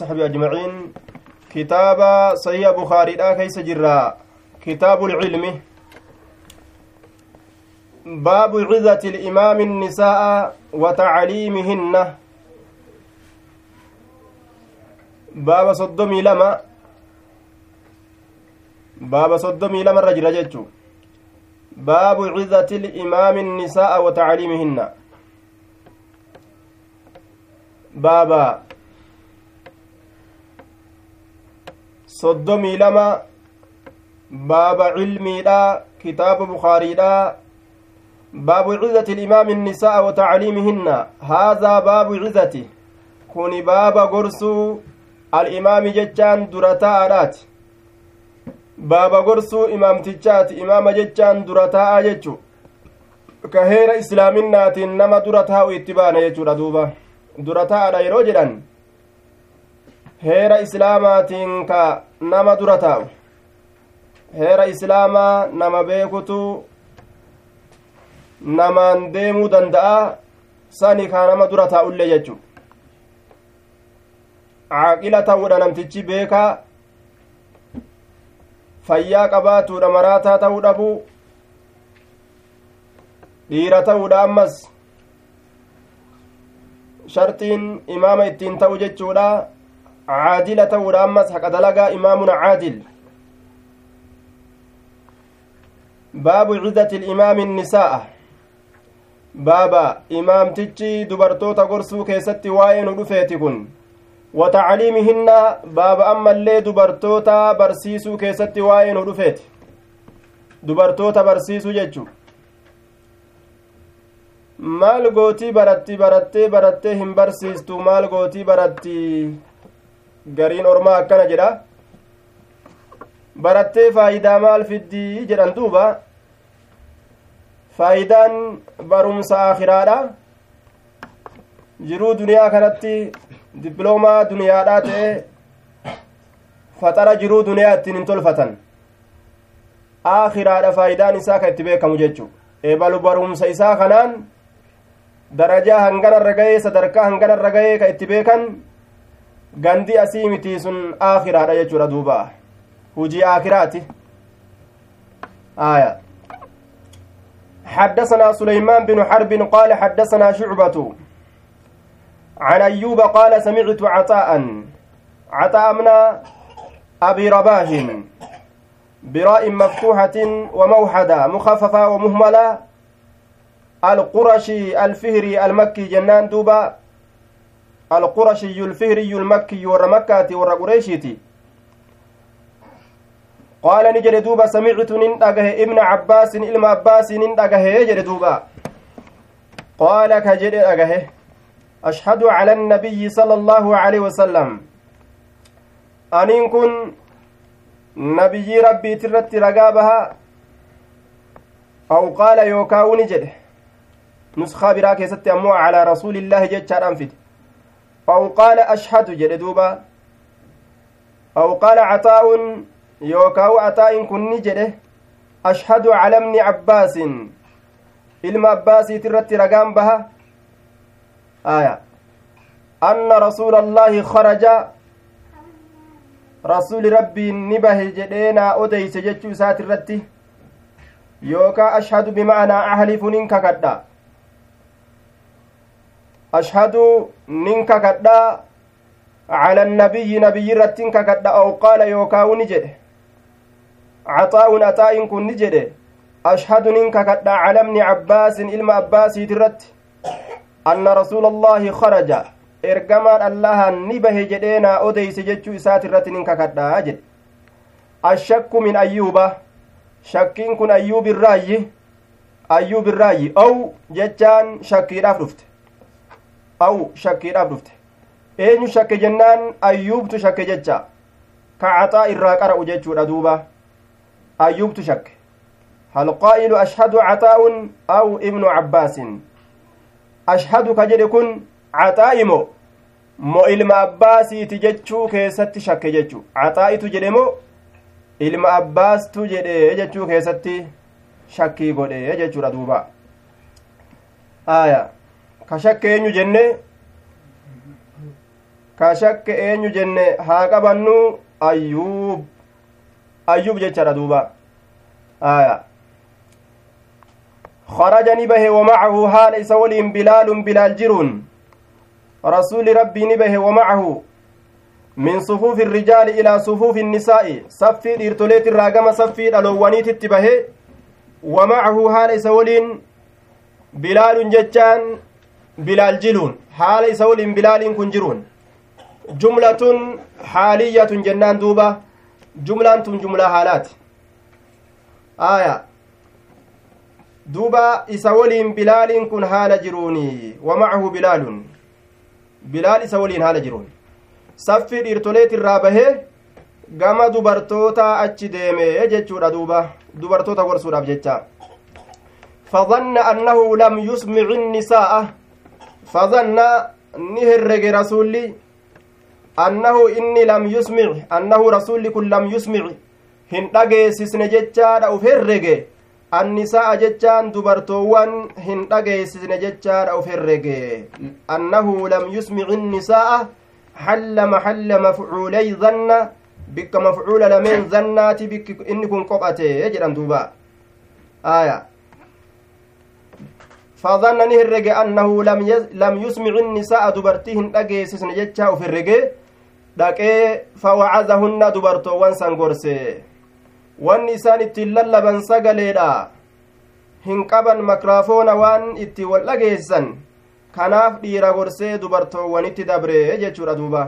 صحبي أجمعين كتاب صحيح بخاري لا كيس جرا كتاب العلم. باب عزة الإمام النساء وتعليمهن. باب صدمي لما. باب صدمي لما الرجل جتشو باب عزة الإمام النساء وتعليمهن. بابا soddomii lama baaba cilmiidha kitaaba bukaariidha baabu cizati ilimaami innisaa wa tacliimihinna haadhaa baabu cizati kuni baaba gorsuu alimaami jechaan dura taa'adhaati baaba gorsuu imaamtichaati imaama jechaan dura taa'a jechu ka heera islaaminaatiin nama dura itti baana jechuudha duuba dura taa'adha yeroo jedhan heera islaamaatiin ka nama dura taa'u. Heera islaamaa nama beekutu namaan deemuu danda'a sani kaa nama dura taa'ullee jechu caaqila ta'uudha namtichi beekaa fayyaa qabaatuudha maraataa ta'uu dhabu dhiira ta'uudha ammas sharxiin imaama ittiin ta'u jechuudha caadila ta'uudha ammas haqa dalagaa imaamun caadil baabu cizati ilimaami nisaa'a baaba imaamtichi dubartoota gorsuu keessatti waa'ee nu dhufeeti kun watacliimihinna baaba ammallee dubartoota barsiisuu keessatti waa'ee nu dhufeeti dubartoota barsiisuu jechu maal gootii baratti barattee barattee hin barsiistu maal gootii baratti gariin ormaa akkana jedha barattee faayidaa maal fiddii jedhan duuba faayidaan barumsa aakiraadha jiruu duniyaa kanatti diploomaa duniyaadhaa ta'e faxara jiruu duniyaa ittiin hin tolfatan aakiraadha faayidaan isaa kan itti beekamu jechu eebalu barumsa isaa kanaan darajaa hanganarra ga'ee sadarkaa hanganarra ga'ee ka itti beekan gandi asii miti sun aakiraadha jechuudha duuba. Hujii aakiraati آية حدثنا سليمان بن حرب قال حدثنا شعبة. عن أيوب قال سمعت عطاء. عطاء من أبي رباه براء مفتوحة وموحدة مخففة ومهملة. القرشي الفهري المكي جنان دوبا. القرشي الفهري المكي ور مكة ور قريشيتي قال نجد دوبا سمعت نندقه ابن عباس علم عباس نندقه يجد دوبا. قال كجد أقه أشهد على النبي صلى الله عليه وسلم. أنين كن نبي ربي ترت رقابها أو قال يوكاو نجد. نسخة براك ست أمو على رسول الله جتشار أنفت أو قال أشهد جد دوبا أو قال عطاء يوكاو عطاء كن نجد أشهد على ابن عباس ragaan baha aya anna rasuula allaahi kharaja rasuli rabbiin ni bahe jedhee naa odeyse jechuu isaati irratti yookaa ashhadu bima'anaa ahlifu nin kakadha ashhadu nin kakadha cala annabiyyi nabiyyi irrattin kakadha aw qaala yookaawu ni jedhe caxaa'un axaa'in kun ni jedhe ننك كدا على ابن عباس إلما عباس ترت أن رسول الله خرج. إرجمان الله نبه جدينا أوديس جتشو إسات الرت ننك كدا أجد. الشك من أيوب شكين كن أيوب الرأي. أيوب الرأي. أو جتان شكي رفت أو شكي رفت eenyu shakke jennaan ayyuubtu shakke jecha ka caxaa irraa qara'u jechuudha duuba ayyuubtu shakke هل قائل أشهد عطاء أو ابن عباس؟ أشهد كجد كن عطائمو مو. إلما أباسي تججو كيست شك ججو. عطائي تجدمو إلما أباس تجد ججو كيست شكي قد ججو ردوبا آية كشك ينو جنة ka shakke eenyu jenne? Haa qabannu ayyuub. Ayyuub jechaadha duuba. Aya. خرج نبه ومعه حال إسولين بلال بلال جرون رسول ربي نبه ومعه من صفوف الرجال إلى صفوف النساء صفي إرتوليت الراقم صفي الألوانيت اتبه ومعه حال إسولين بلال جتان بلال جلون حال إسولين بلال كن جرون جملة حالية جنان دوبة جملة جملة حالات آية duuba isa waliin bilaaliin kun haala jiruuni wamacahu bilaalun bilaal isa waliin haala jiruun saffii dhiirtoleet irraa bahee gama dubartoota achi deeme jechuudha duuba dubartoota gorsuudhaaf jecha فظن أنه لم يسمع النساء فظن نهرج رسولي أنه إني لم يسمع أنه رسولي كن لم يسمع هن أجيسس نجتشا أو فرجه annisa'a jechaan dubartoowwan hin dhageeysisne jechaadha uf herrege annahu lam yusmici nnisaa'a halla maxalla mafcuulay zanna bikka mafcuula lameen zannaati bikki inni kun qophate jedhan duuba aya فظن نهرج أنه لم لم يسمع النساء دبرتي هن أجيسسن جتشا وفرج دقي فوعظهن دبرتو وانسان غورسي wanni isaan ittiin lallaban sagaleedha hin qaban makraafoona waan itti wal dhageessan kanaaf dhiira gorsee dubartoowwanitti dabre jechuudha duuba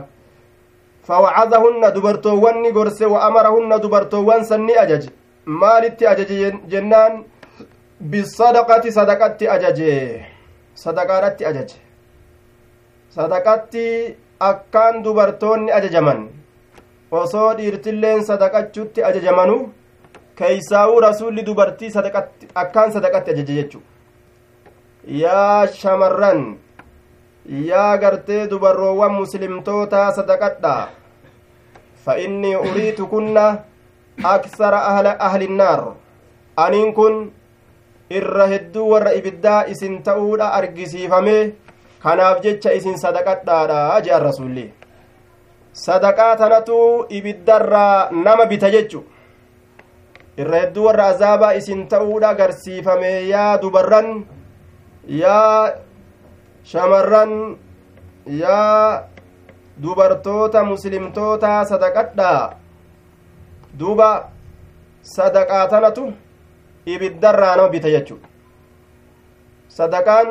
fawacadahunna dubartoowwanni gorse wa amarahunna dubartoowwan san ni ajaje maalitti ajaje jennaan bisadaqati sadaqatti ajaje. Sadaqaadhatti ajaje. Sadaqatti akkaan dubartoonni ajajaman. Osoo dhiirtilleen sadaqachutti ajajamanu keeysaa'uu rasuulli dubartii akkaan sadaqatti ajaje jechu. Yaa shamarran yaa gartee dubarroowwan muslimtootaa sadaqadha. Fa innii uriitu kunna aksara ahli innaar aniin kun irra hedduu warra ibiddaa isin ta'uudha argisiifame kanaaf jecha isin sadaqadhaadha je'an rasulli sadaqaa tanatu ibiddarraa nama bita jechu irra hedduu warra azaabaa isin ta'uudha garsiifame yaa dubarran yaa shamarran yaa dubartoota muslimtoota sadaqadhaa duuba sadaqaa tanatu ibiddarraa nama bita jechu sadaqaan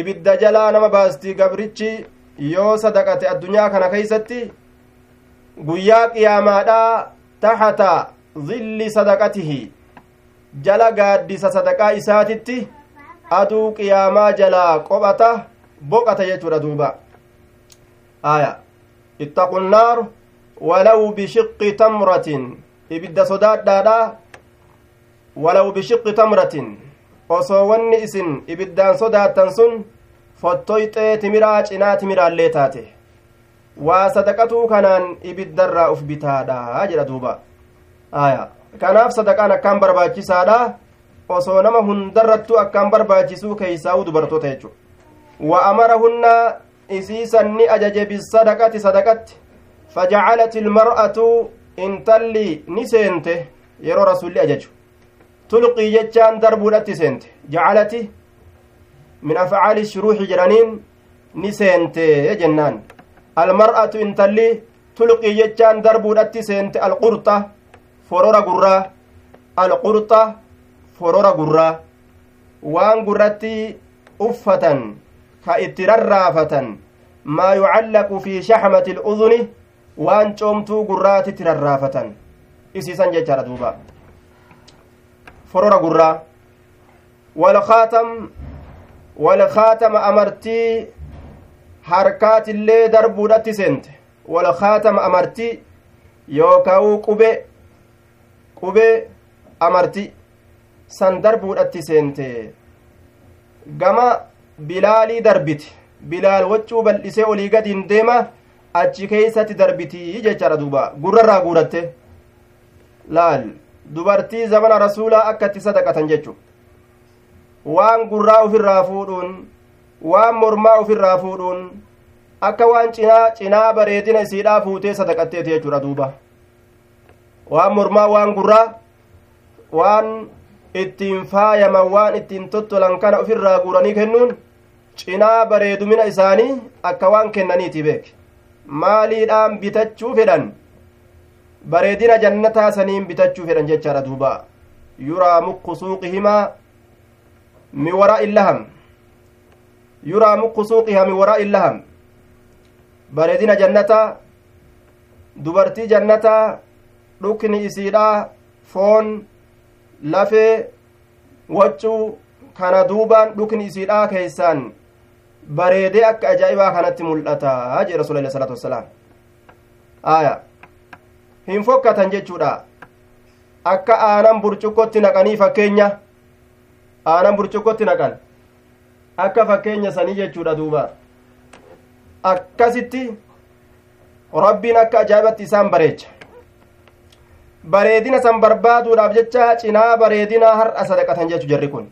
ibidda jalaa nama baasti gabrichi yoo sadaqate addunyaa kana keeysatti guyyaa qiyaamaadhaa taxata zilli sadaqatihi jala gaaddisa sadaqaa isaatitti aduu qiyaamaa jalaa qophata boqata jechuudha duuba aya ittaqu nnaar walaw bishiqqi tamratin ibidda sodaadhaadha walaw bishiqqi tamratin osoo wanni isin ibiddaan sodaattan sun fottoyxee timiraa cinaa timiraallee taate waa sadaqatuu kanaan ibiddarraa uf bitaadha jedha duuba aya kanaaf sadaqaan akkaan barbaachisaadha osoo nama hundarrattu akkaan barbaachisuu keeysaa'u dubartoota jechu wa amarahunna isiisan ni ajaje bisadaqati sadaqatti fajacalat ilmar'atu intalli ni seente yeroo rasulli ajaju tulqii jechaan darbuudhatti seente jacalati min afcaali shuruuxi jedhaniin ni seente jennaan almar'atu intalli tulqii jechaan darbuudhatti seente alqurxa forora gurraa alqurxa forora gurraa waan gurratti uffatan ka itti rarraafatan maa yucallaqu fi shaxmati iluduni waan coomtuu gurraatitti rarraafatan isiisan jechaadha duuba forora gurraa walkaatam walkaatama amartii harkaatillee darbuudhatti seente walkaatama amartii yookaa'uu qube qubee amarti san darbuudhatti seente gama bilaalii darbiti bilaal waccuu bal'isee olii gadiin deema achi keeysatti darbitii jechaadha duuba gurrarraa guuratte laal dubartii zamana rasuulaa akka itti sadaqatan jechu waan gurraa ufirraa fuudhuun waan mormaa ufirraa fuudhuun akka waan cinaa cinaa bareedina isiidhaa fuutee sadaqatteeti jechuudha duuba. Waan mormaa waan gurraa waan ittiin faayaman waan ittiin tottolan kana ofirraa guuranii kennuun cinaa bareedumina isaanii akka waan kennaniiti beek. Maaliidhaan bitachuu fedhan bareedina jannataa saniin bitachuu fedhan jechaadha duuba yuraa muqqu suuqihimaa min waraa'i illaham yuraa muqqu suuqihaa min waraa'i illaham bareedina jannataa dubartii jannataa dhukni isiidhaa foon lafee waccuu kana duubaan dhukni isiidhaa keeysaan bareedee akka ajaa'ibaa kanatti mul'ata jee rasuula ilahi salaatu wassalaam aya hin fokkatan jechuudha akka aanan burcuqqotti naqanii fakkeenya aanan burcuqqotti naqan akka fakkeenya sanii jechuudha duuba akkasitti rabbiin akka ajaa'ibatti isaan bareecha bareedina san barbaaduudhaaf jecha cinaa bareedinaa har'a sadaqatan jechu jarri kun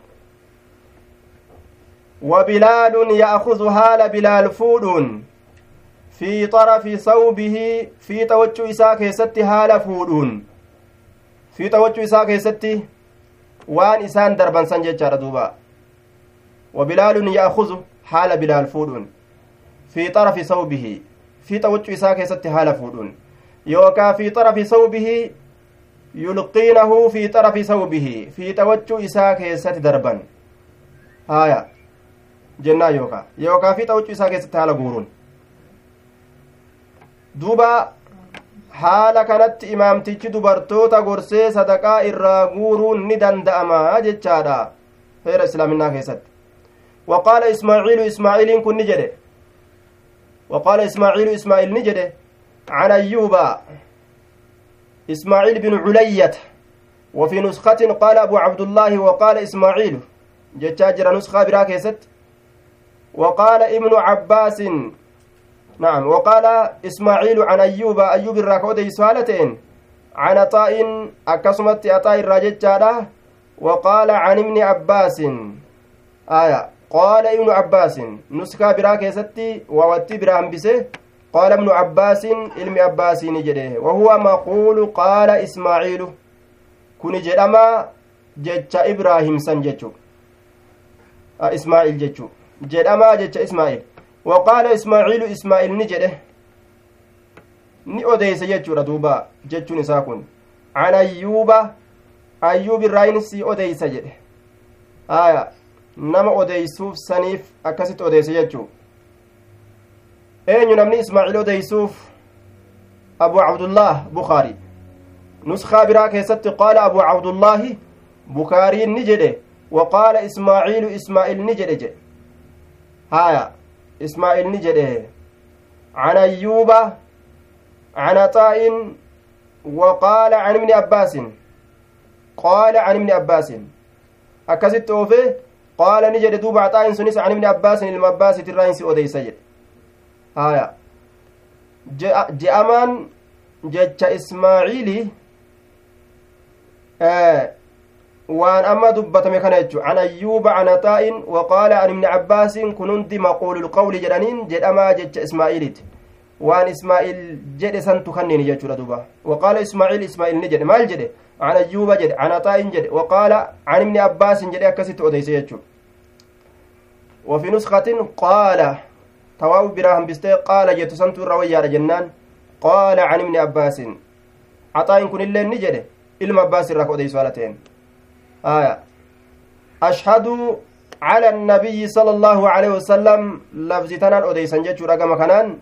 وبلال يأخذ هال بلال فودون في طرف ثوبه في توجه إساء كيستي هال فودون. في توجه إساء كيستي وان إسان دربان سنجة دوبا. وبلال يأخذ حال بلال فودون. في طرف ثوبه في توجه إساء كيستي هال فودون. يوكا في طرف ثوبه يلقينه في طرف ثوبه في توجه إساء كيستي دربان. هايا jennaa yookaa yookaa fi xawuccuu isaa keessatti haala guuruun duuba haala kanatti imaamtichi dubartoota gorsee sadaqaa irraa guuruun ni danda'ama jechaadha heera islaaminaa keessatti. وقال إسماعيل إسماعيل كن نجده وقال إسماعيل إسماعيل نجده عن أيوب إسماعيل بن علية وفي نسخة قال أبو عبد الله وقال إسماعيل جتاجر نسخة براك يست وقال ابن عباس نعم. وقال إسماعيل عن أيوب أيوب الراكودي سؤالتين عن عطاء أكسمت عطاء الراججالة وقال عن ابن عباس. آية. قال ابن عباس نسكا براك يستي ووتي برام بسه قال ابن عباس علم عباس نجده. وهو مقول قال إسماعيل. كن جدما جتش إبراهيم سنجتشو. آه إسماعيل جتشو. jedhamaa jecha ismaa'il waqaala ismaaciilu ismaa'il ni jedhe ni odeyse jechuudha duuba jechuun isaa kun an ayyuuba ayyuub irraayinsii odeysa jedhe aya nama odeysuuf saniif akkasitti odeyse jechuu eenyu namni ismaaciil odeysuuf abu cabdullah bukaari nuskaa biraa keessatti qaala abu cabdullaahi bukaariin ni jedhe waqaala ismaaciilu ismaa'il ni jedhe jedhe haya ni jedhe عن أيوب عن عطاء وقال عن ابن عباس. قال عن ابن عباس. أكست أوفي؟ قال نجد دوب عطاء سنس عن ابن عباس ilma عباس تراينس أوديس جد هايا جأمان جتش إسماعيلي آه kana jechu an ayyuuba an ataa'in waqaala an ibni abbaasin kun hundi maquululqawli jedhaniin jedhamaa jecha ismaa'iiliiti waan ismaa'il jedhe santu kanneeni jechuudha duba waqaala ismaa'iil ismaa'il ni jedhe maal jedhe an ayyuuba jedhe an ataa'in jedhe waqaala an ibni abbaasin jedhe akkasitti odeyse jechuu وفي نسخة قال تواو برا همبستي قال جيتو سنتو رويا جنان قال عن ابن عباس عطاء كن اللي نجده ilma abbaas irraa kodeysu haalateen آية. أشهد على النبي صلى الله عليه وسلم لفظ تنان أديسان جيتشو رقم كنان.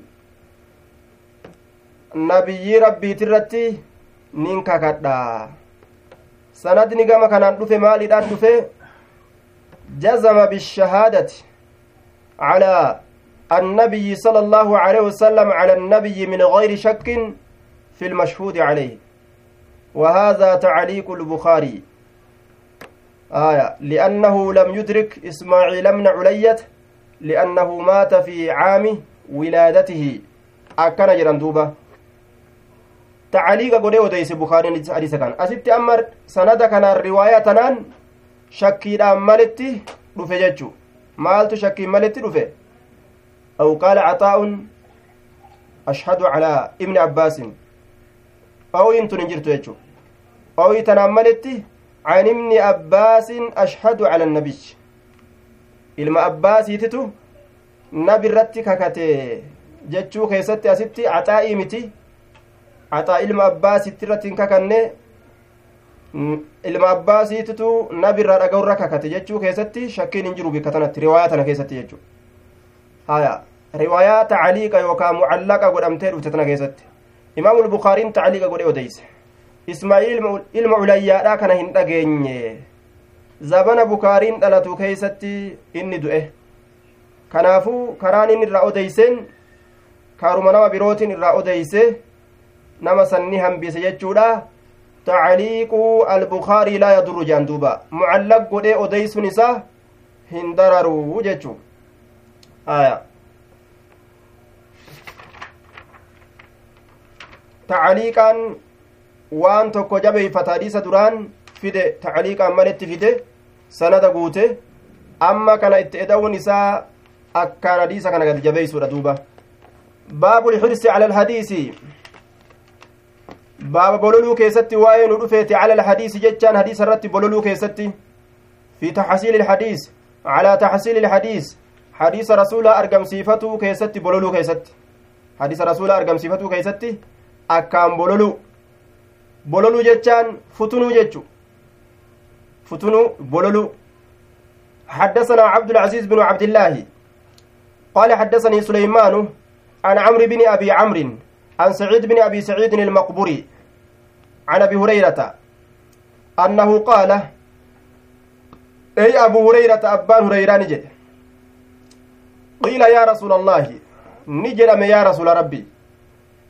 نبي ربي ترتي نينكا كدا سندني قام كنان دفه مالي دان دفه جزم بالشهادة على النبي صلى الله عليه وسلم على النبي من غير شك في المشهود عليه. وهذا تعليق البخاري. آية. لأنه لم يدرك إسماعيل بن علية لأنه مات في عام ولادته. أكن جران دوبا تعليق قولي وديس بخاري حديث كان أسبت أمر سند كان الرواية تنان شكي مالتي رفججو مالت شكي مالتي رفه أو قال عطاء ashhadu calaa ibni abbaasin ooyin tun hin jirtu jechu ooyi tanaan can ibni abbaasin ashhadu cala annabiyyi ilma abbaasiititu nabi irratti kakate jechuu keessatti asitti axaa'ii miti axaa ilma abbaasitti irratti hin kakanne ilma abbaasiititu nabi irraa dhaga'urra kakate jechuu keessatti shakkiin hin jiru bikka tanatti riwaayaa tana keessatti jechuu haya riwaayaa tacaliiqa yookaa mucallaqa godhamtee dhufte tana keessatti imaamu lbukaariin tacliiqa godhe odeyse ismaa'iil ilma ulayyaadhaa kana hin dhageenye. Zabana bukaariin dhalatu keeysatti inni du'e. Kanaafuu karaan inni irraa odeyseen kaaruma nama birootiin irraa odeyse nama sanni hambise jechuudha tacliiqu albukaarii laa yadurru jean duuba. Mucallaq godhee odeysuun isaa hin dararu jechuu aya. Tacliiqaan waan tokko jabeeyfata hadiisa duraan fide tacliiqaan maletti fide sanada guute amma kana itti eda'uun isaa akkaan hadiisa kana gad jabeeysuudha duuba baabu lxirsi cala alhadiisi baaba bololuu keessatti waa'ee nu dhufeeti cala alhadiisi jechaan hadiisa irratti bololuu keessatti fi taxsiili ilhadiis calaa taxsiili ilhadiis hadiisa rasuulaa argamsiifatuu keessatti bololuu keessatti hadiisa rasuulaa argamsiifatuu keessatti akkaan bololuu bololuu jechaan futunuu jechu. Futunuu bololuu. حدثنا عبد العزيز بن عبد الله. قال حدثني سليمان عن عمرو بن أبي عمرو عن سعيد بن أبي سعيد المقبري عن أبي هريرة أنه قال أي أبو هريرة أبان هريرة نجد قيل يا رسول الله نجد يا رسول ربي.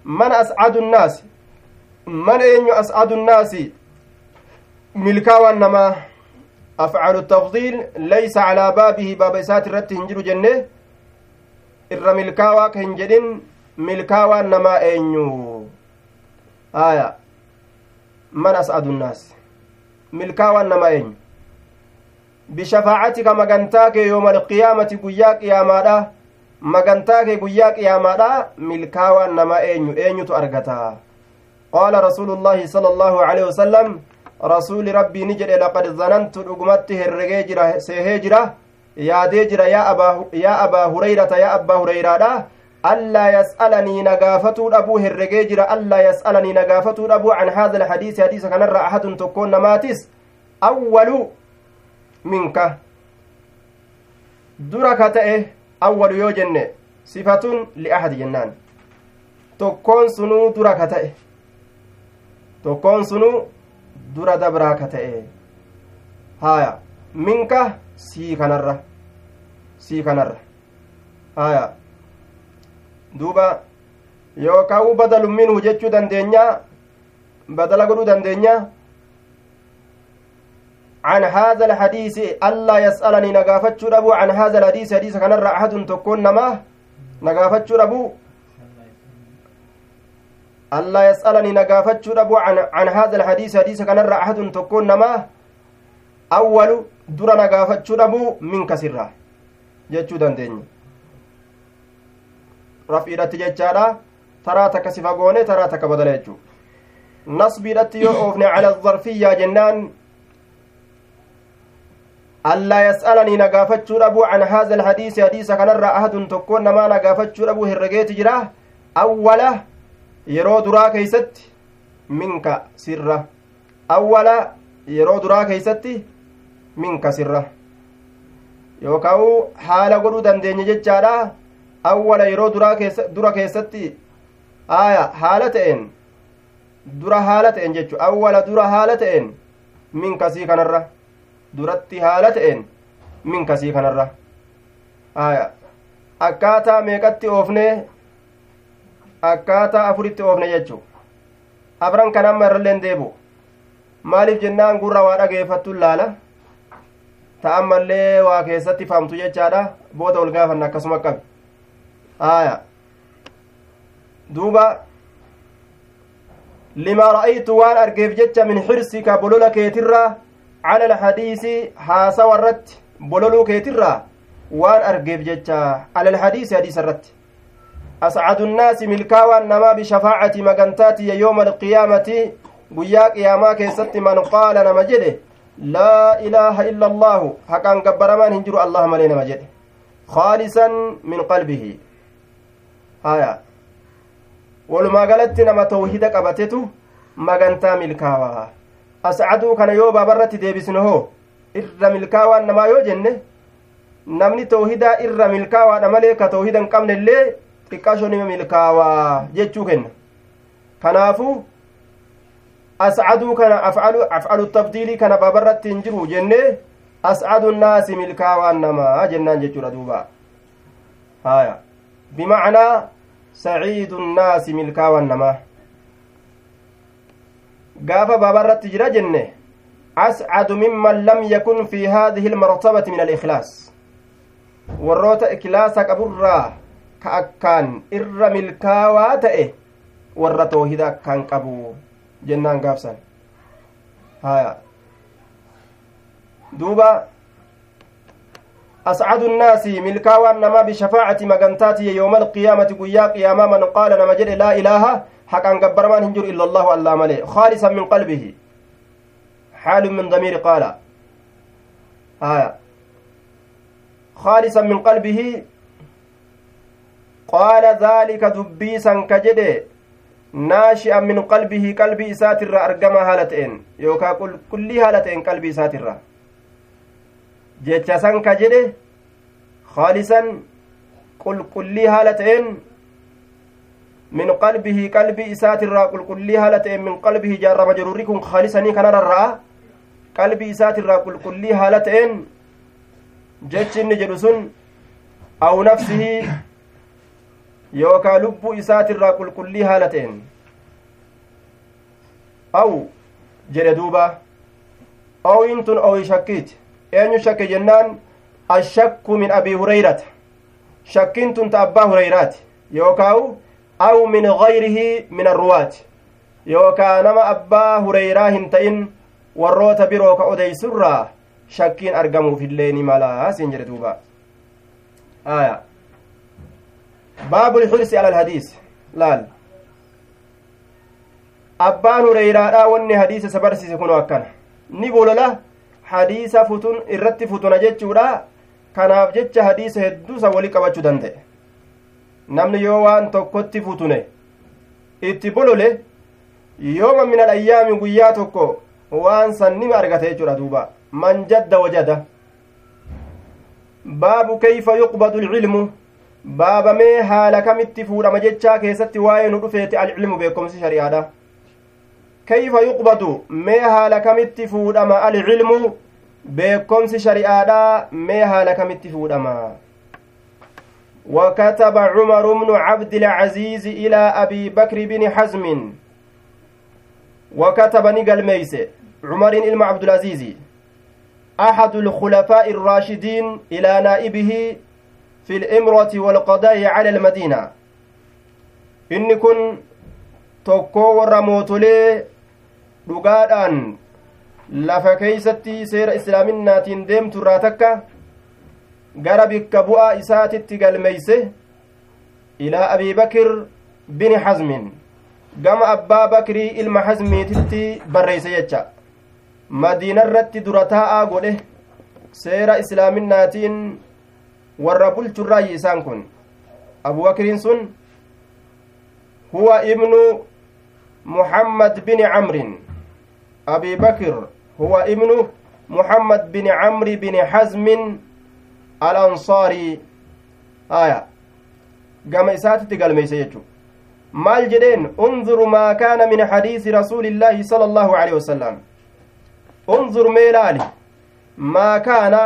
من أسعد الناس؟ من أين أسعد الناس ملكا نما أفعل التفضيل ليس على بابه باب إسات الرت هنجر جنة إر ملكاوا كهنجدين ملكاوا نما أينيو آية من أسعد الناس ملكاوا نما أينيو بشفاعتك مغنتاك يوم القيامة قياك يا مادا مغنتاك قياك يا مادا ملكاوا نما أينيو أينيو تأرغتا قال رسول الله صلى الله عليه وسلم laqad zanantu dhugumatti herregee jira seehee jira yaadee jira yaa abaa hurayrata yaa abbaa hurayraadha allaa yas'alanii nagaafatuu dhabuu herregee jira allaa yas'alanii nagaafatuu dhabuu can haada alhadiisi hadiisa kanarra ahadun tokkoon namaatis awwalu minka dura ka ta'e awwalu yoo jenne sifatun li'ahadi jennaan tokkoon sunuu dura ka ta'e tokkoon sunuu dura dabraa ka ta'e haya minka sii kanarra sii kanarra haya duuba yookaan badalu minhu jechuu dandeenya badala godhuu dandeenya عن هذا الحديث ألا يسألني نقافتشو ربو عن هذا الحديث حديث كان أحد تكون نما نقافتشو ربو allaa yas'alanii nagaafachuu dhabu can haada alhadiisi hadiisa kanarra ahadun tokkoon namaa awwalu dura nagaafachuu dhabu minka sirraa jechuu dandeenya raf'iidhatti jechaadha taraa takka sifa goone taraa takka badala jechuu nasbiidhatti yoo oofne cala zarfiyyaa jennaan allaa yas'alanii nagaafachuu dhabu can haada alhadiisi hadiisa kanarra ahadun tokkoon namaa nagaafachuu dhabu herregeeti jira awwala yeroo duraa keeysatti minka sirra awwala yeroo duraa keeysatti minka sirra yookaan haala godhuu dandeenya jechaadha awwala yeroo dura keessatti haala ta'een dura haala ta'een jechu awwala dura haala ta'een minkasii kanarra duratti haala ta'een minkasii kanarra aya akkaataa meeqatti oofnee akkaataa afuritti oofne jechuu afran kan amma irralleen deebu maaliif jennaan gurra waa dhageeffattuun laala? Ta'ammallee waa keessatti faamtu jechaadha. Booda ol gaafanna akkasuma qabi. Aya duuba. Limaa ra'aytu waan argeef jecha min xirsika bolola keetirraa cala alhadiisi haasawa irratti bololuu keetirraa waan argeef jecha cala alhadiisi hadiisa irratti ascadu nnaasi milkaawaan namaa bishafaacati magantaatiya yooma alqiyaamati guyyaa qiyaamaa keessatti man qaala nama jedhe laa ilaaha illa allaahu haqaan gabbaramaan hin jiru allah malee nama jedhe khaalisan min qalbihi haya walumaa galatti nama tawhida qabatetu magantaa milkaawaa ascaduu kana yoo baabarratti deebisne hoo irra milkaawaan namaa yoo jenne namni tawhidaa irra milkaawaadha malee ka tawhida hin qabne illee xiqqaasho nima milkaawaa jechuu kenna kanaafu ascaduu kana afcalu tabdiilii kana baabarratti hin jiru jenne ascadu nnaasi milkaawaan namaa jennaan jechuudha duuba haya bimacnaa saciidu nnaasi milkaawaan namaa gaafa baabarratti jira jenne ascadu mimman lam yakun fi haadihi ilmartabati min alikhlaas warroota ikhlaasa qaburraa ka akkaan irra milkaawaa ta'e warra toohida akkaan qabu jennaan gaafsan. Haya duuba أسعد الناس ملكاوى نما بشفاعة مغنتاتي يوم القيامة قيا قياما من قال نما لا إله حقا قبر من هنجر إلا الله الله ملي خالصا من قلبه حال من ضمير قال آية خالصا من قلبه قال ذلك دبيسا كجده ناشئا من قلبه قلبي ساتر أرقما هالتين يوكا كل هالتين قلبي ساتر jecha san ka jedhe khaalisan qulqullii haala ta'een min qalbihi qalbii isaatirraa qulqullii haala ta'een min qalbihi jaarrama jirurri kun khaalisanii kanararraa qalbii isaatirraa qulqullii haala ta'een jechi inni jedhu sun aw nafsihi yookaa lubbuu isaatirraa qulqullii haala ta'een aw jedhe duuba ooyin tun ooyi shakkiiti eenyu shakke jennaan ashakku min abii hurayrata shakkiin tun ta abbaa hurayraati yookaawu aw min gayrihi min arruwaati yookaa nama abbaa hurayraa hin ta'in warroota biroo ka odeysurraa shakkiin argamuufillee ni malaa siin jedhe duuba aya baabu lxirsi ala alhadiis laal abbaan hureyraadha wanni hadiisa isa barsiise kuno akkana ni bolola hadiisa futun irratti futuna jechuudha kanaaf jecha hadiisa hedduusa wali qabachuu danda'e namni yoo waan tokkotti futune itti bolole yooma min alayyaami guyyaa tokko waan san nima argate jechuudha duuba man jadda wajada baabu kayfa yuqbadu alcilmu baabamee haala kamitti fuudhama jechaa keessatti waa'ee nu dhufeeti alcilmu beekomsi shari'aadha kayfa yuqbadu mee haala kamitti fuudhama alcilmu beekomsi shari'aadha mee haala kamitti fuudhama وكتب عمر بن عبد العزيز إلى أبي بكر بن حزم وكتب نقل ميس عمر إلما عبد العزيز أحد الخلفاء الراشدين إلى نائبه في الإمرة والقضاء على المدينة إن كن warra mootolee dhugaadhaan lafa keeysatti seera islaaminaatiin deemtu irraa takka gara bikka bu'aa isaatitti galmeeyse ilaa abii bakir bini hazmin gama abbaa bakrii ilma hazmiititti barreeyse jecha madiinarratti dura taa'aa godhe seera islaaminaatiin warra bulchurraayyi isaan kun abu bakriin sun huwa ibnu محمد بن عمرو أبي بكر هو ابن محمد بن عمرو بن حزم الأنصاري آية قام إساتي قال ميسيجو maal jedheen unzur maa kaana min xadiisi rasuuli illaahi sala allahu alehi wasalam unzur mee laali maa kaana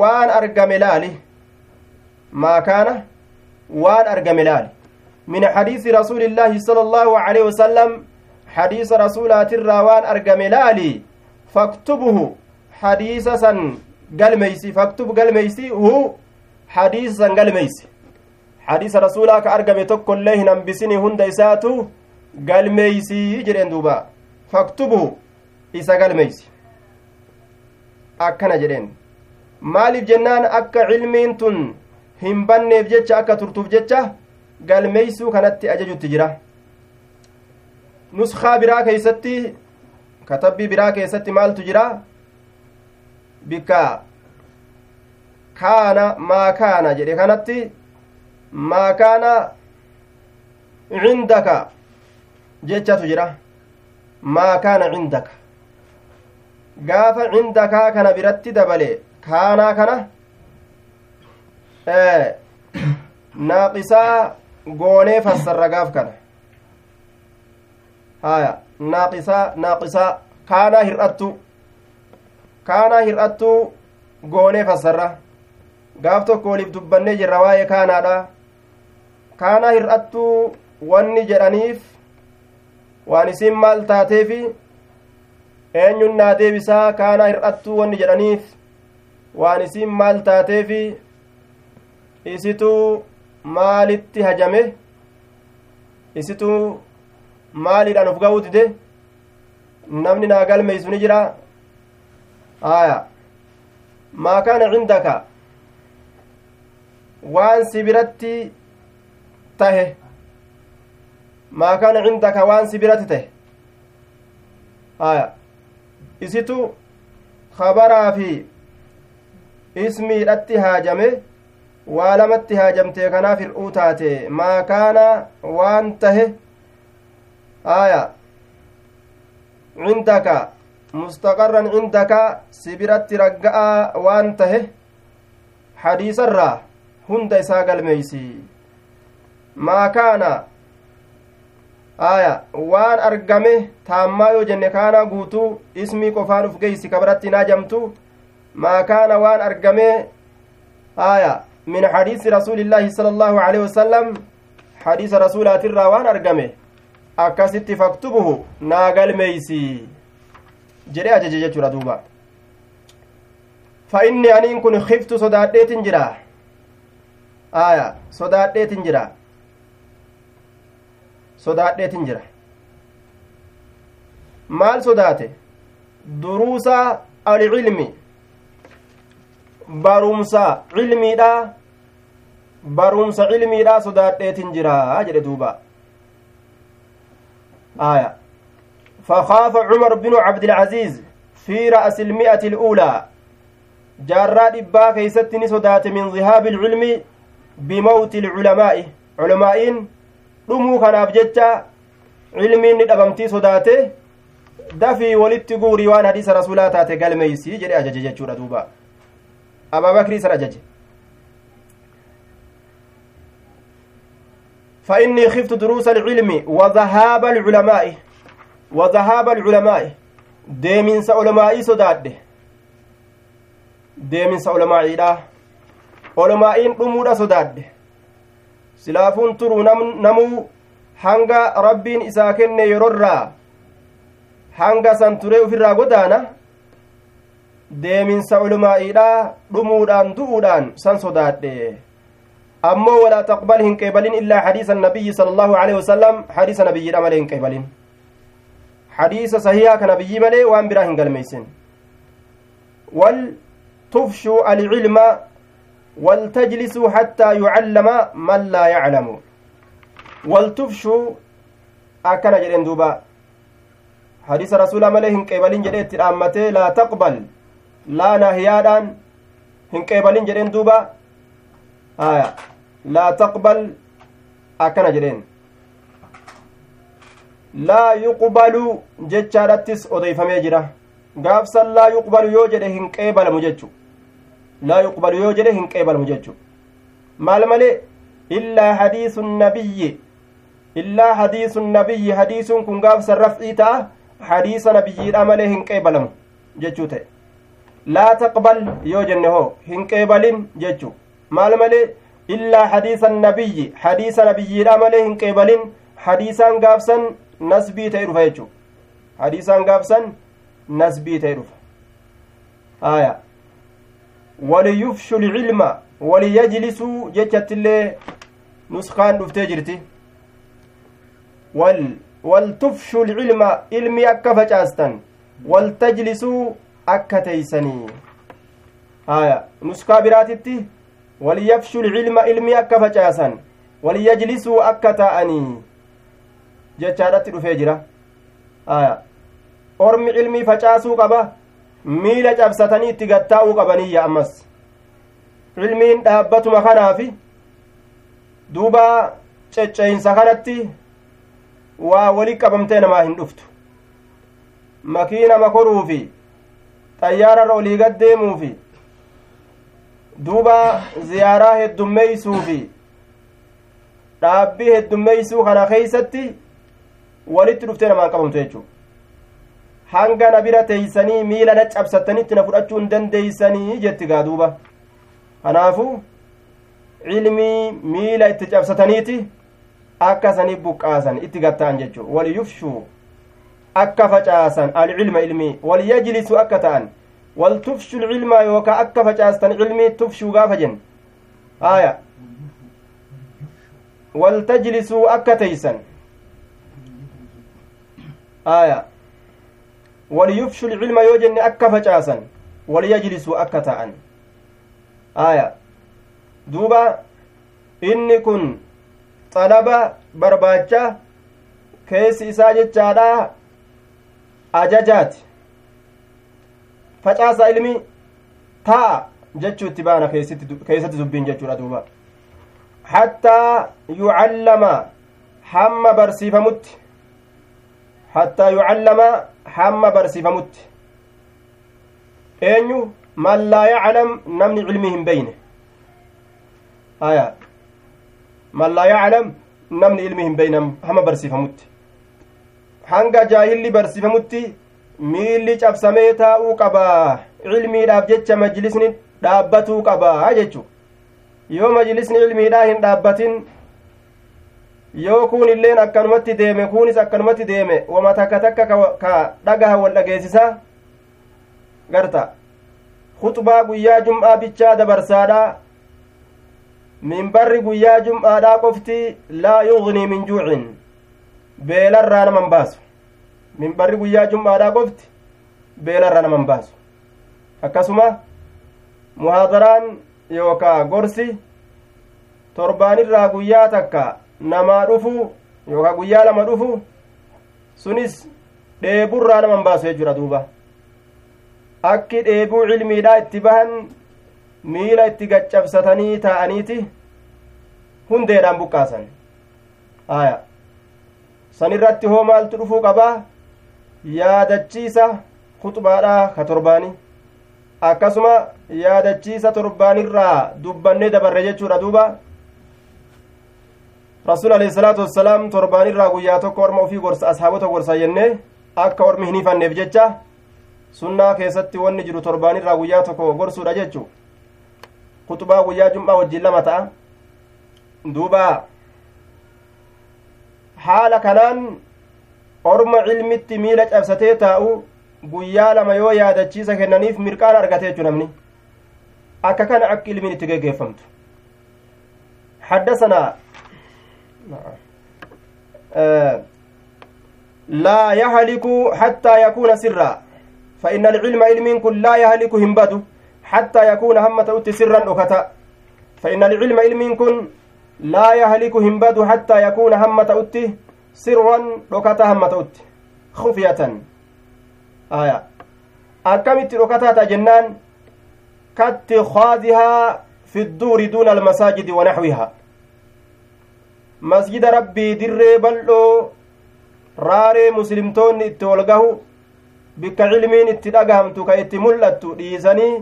waan argame laali kaana waan argame laali من حديث رسول الله صلى الله عليه وسلم حديث رسولات الراوان أرقم لالي فاكتبه حديث سن قلميسي فاكتب قلميسي هو حديث سن قلميسي. حديث رسولك أرقم تكو الله ننبسني هند إساتو قلميسي جرين دوبا فاكتبه إسا قلميسي. akkana jedheen maaliif jennaan akka cilmiin tun hin banneef jecha akka turtuuf jecha galmeeysuu kanatti ajajutti jira nuskaa biraa keeysatti katabbii biraa keessatti maaltu jira bikka kaana maa kaana jedhe kanatti maa kaana cindaka jechatu jira maa kaana cindaka gaafa cindakaa kana biratti dabale kaanaa kana naaqisaa goonee fassarra gaaf kana. Haya naaqisaa naaqisaa kaanaa hir'attu. Kaanaa hir'attu goonee fassarra. Gaaf tokko waliif dubbannee jirra waa'ee kaanaadha. Kaanaa hir'attu wanni jedhaniif waan isin maal taateefi eenyun naa deebisaa kaanaa hir'attuu wanni jedhaniif waan isin maal taateefi isituu maalitti hajame isituu maaliidhaan of ga'uu dide namni naa galmeeysu ni jira aya maa kaana cindaka waan si biratti tahe maa kaana cindaka waan si biratti tahe aya isitu kabaraa fi ismiidhatti haajame waa lamatti haajamtee kanaaf hir'uu taate maa kaana waan tahe aya cindaka mustaqarran cindaka si biratti ragga'a waan tahe hadiisarraa hunda isaa galmeeysi maa kaana aya waan argame taammaa yoo jenne kaana guutuu ismii qofaan uf geeysi kabaratti hin haajamtu maa kaana waan argame aya hadiisi rasuulillaahi sala allaahu aleyhi wasalam hadiisa rasuulaatirraa waan argame akkasitti faktubuhu naa galmeeysi jedhe ajaje jechuudha duuba fa inni aniin kun kiftu sodaadheetin jira aya sodaadheetin jira sodaadheetin jira maal sodaate duruusa alcilmi barumsa cilmiidha barumsa cilmiidha sodaadheetin jira jedhe duuba aya فخاف عمر بن عبد العزيز في رأس المئة الأولى جارا دبا كيستني صدات من ذهاب العلم بموت العلماء علماء dhumuu kanaaf jecha cilmiin ni dhabamtii sodaate dafii walitti guurii waan hadiisa rasuulaa taate galmeeysii jedhe ajaje jechuudha duuba abaabakrii isan ajaje فإني خفت دروس العلم وذهاب العلماء وذهاب العلماء deeminsa olamaa'ii sodaadhe deeminsa olomaa'iidha olomaa'iin dhumuudha sodaadhe silaafuun turuu namuu hanga rabbiin isaa kenne yerorraa hanga san turee ufirraa godaana deeminsa olomaa'iidha dhumuudhaan du'uudhaan san sodaadhe ammoo walaa taqbal hin qeebalin illaa hadiisa nabiyyi sala allahu alehi wasalam hadiisa nabiyyiidha malee hin qeebalin hadiisa sahihaa ka nabiyyii malee waan biraa hin galmeeysin wal tufshuu alcilma waltajlisuu hattaa yucallama man laa yaclamu waltufshuu akkana jedhen duuba hadiisa rasuulaa malee hin qeebalin jedhe itti dhaammatee laa taqbal laa naahiyaadhaan hin qeebalin jedhen duuba aya laa taqbal akkana jedheen laa yuqbalu jechaadhattis odeeyfamee jira gaafsan laa yuqbalu yoo jedhe hin qeebalamu jechu laa yuqbalu yoo jedhe hin qeebalamu jechu maal malee illaa hadiisu nabiyyi illaa hadiisu nabiyyi hadiisuun kun gaafsan raf'ii ta'a hadiisa nabiyyiidha malee hin qeebalamu jechuu ta'e laa taqbal yoo jenne hoo hin qeebalin jechu maal malee illaa hadiisa nabiyyi hadiisa nabiyyiidha malee hin qeebalin hadiisaan gaafsan nasbii ta'e dhufa jechu hadiisaan gaafsan nasbii ta'e dhufa aya waliyufshu lcilma waliyajlisuu jechattillee nuskaan dhuftee jirti wal waltufshu lcilma ilmi akka facaastan waltajlisuu akka teeysanii. Aya nuskaa biraatitti waliyafshu lcilma ilmi akka facaasan waliyajlisuu akka taa'anii jechaadhatti dhufee jira. Aya ormi cilmii facaasuu qaba miila cabsatanii itti gattaa'uu qabaniyya ammas. Cilmiin dhaabbatuma kanaafi duuba cecceeyinsa kanatti waa wali qabamtee namaa hin dhuftu. Makiina makoruufi xayyaararra olii gaddeemuufi duuba ziyaaraa heddummeeysuufi dhaabbii heddummeeysuu kana keeysatti walitti dhuftee namaan qabamtu jechuu hanga na bira teeysanii miila na cabsattanitti na fudhachuu hin dandeeysanii jetti gaa duuba. Kanaafu cilmii miila itti cabsataniiti akka sanii buqqaasan itti gatta'an jechuu waliyufshuu akka facaasan alcilma ilmii waliyajlisu akka ta'an waltufshu lcilmaa yookaa akka facaastan cilmii tufshuu gaafa jen aya waltajlisuu akka teeysan aya waliyufshu lcilma yoo jenne akka facaasan waliyajlisuu akka ta'an aya duuba inni kun xalaba barbaacha keessi isaa jechaadha ajajaati facaasa ilmi taa'a jechuu itti baana keessatti dubbiin jechuudha duuba hattaa yucallama hamma barsiifamutti hattaa yucallama hamma barsiifamutti eenyu man laa yaclam namni cilmii hin beyne aya man laa yaclam namni ilmii hin beyne hamma barsiifamutti hanga jaahilli barsiifamutti miilli cabsamee taa'uu qabaa cilmiidhaaf jecha majlisni dhaabbatuu qabaa jechu yoo majlisni ilmiidhaa hin dhaabbatin yoo kun illeen akkanumatti deeme kunis akkanumatti deeme wama takka takka ka dhagaha wal dhageessisa garta khuxbaa guyyaa jum'aa bichaa dabarsaadha. Minbarri guyyaa jum'aadhaa qofti laa yugnii min juucin beelarraa naman baasu. Minbarri guyyaa jum'aadhaa qofti beelarraa naman baasu. Akkasuma muhaadaraan yookaa gorsi torbaanirraa guyyaa takka namaa dhufu yookaa guyyaa lama dhufu sunis dheeburraa naman baasu jechuudha duuba. Akki dheebuu cilmiidhaa itti bahan miila itti gaccabsatanii taa'aniiti hundeedhaan buqqaasan. Aya san irratti hoo maaltu dhufuu qabaa yaadachiisa kuxubaadhaa ka torbaanii akkasuma yaadachiisa torbaanirraa dubbannee dabarre jechuudha duuba rasuul alayhi salaatu wassalaam torbaanirraa guyyaa tokko orma ufii gorsa ashaabota gorsa jennee akka ormi hin hifanneef jecha sunnaa keessatti wanni jiru torbaanirraa guyyaa tokko gorsuudha jechu kuxubaa guyyaa jum'aa wajjiin lama ta'a duuba haala kanaan orma cilmitti miila cabsatee taa'u guyyaa lama yoo yaadachiisa kennaniif mirqaan argate jechu namni akka kana akka ilmiin itti geggeeffamtu حدثنا لا يهلك حتى يكون سرا فإن العلم علم كن لا يهلك همبد حتى يكون همة أت سرا أكتا فإن العلم علم كن لا يهلك همبد حتى يكون همة أت سرا أكتا همة أت خفية آية أكمت أكتا جنان كاتخاذها في الدور دون المساجد ونحوها masjida rabbii dirree bal'oo raaree muslimtoonni itti ol gahu bikka cilmiin itti dhagahamtu ka itti mul'attu dhiisanii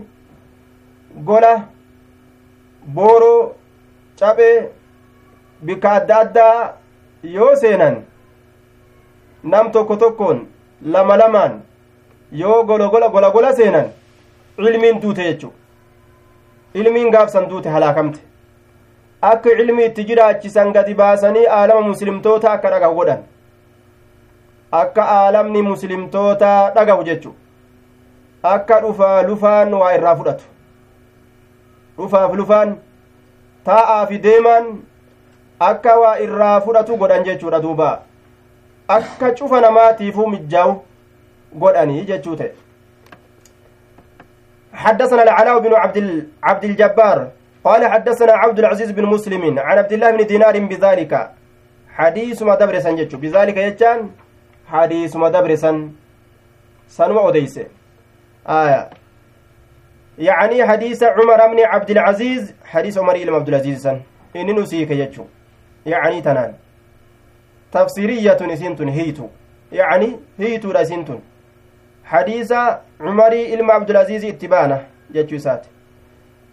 gola booroo caphee bikka adda addaa yoo seenan nam tokko tokkoon lama lamaan yoo gologola gola gola seenan cilmiin duute jechu ilmiin gaafsan duute halaakamte akka cilmi itti jiraachisan gadi baasanii aalama muslimtoota akka dhagahu godhan akka aalamni muslimtoota dhagahu jechu akka dhufaa lufaan waa irraa fudhatu dhufaaf lufaan taa'aa fi deemaan akka waa irraa fudhatu godhan jechuudha duuba. Akka cufa namaatiifuu mijjaa'u godhanii jechuu ta'e. حدثنا العلاء بن عبد عبد الجبار قال حدثنا عبد العزيز بن مسلم عن عبد الله بن دينار بذلك. حديث ما دبرسا جتشو بذلك يجان حديث ما دبرسا سنو أوديس آية. يعني حديث عمر بن عبد العزيز حديث عمر بن عبد العزيز سن. إن نسيك يجو يعني تنان تفسيرية نسنتن هيتو يعني هيتو رسنتن حديث عمر بن عبد العزيز اتبانه جتشو سات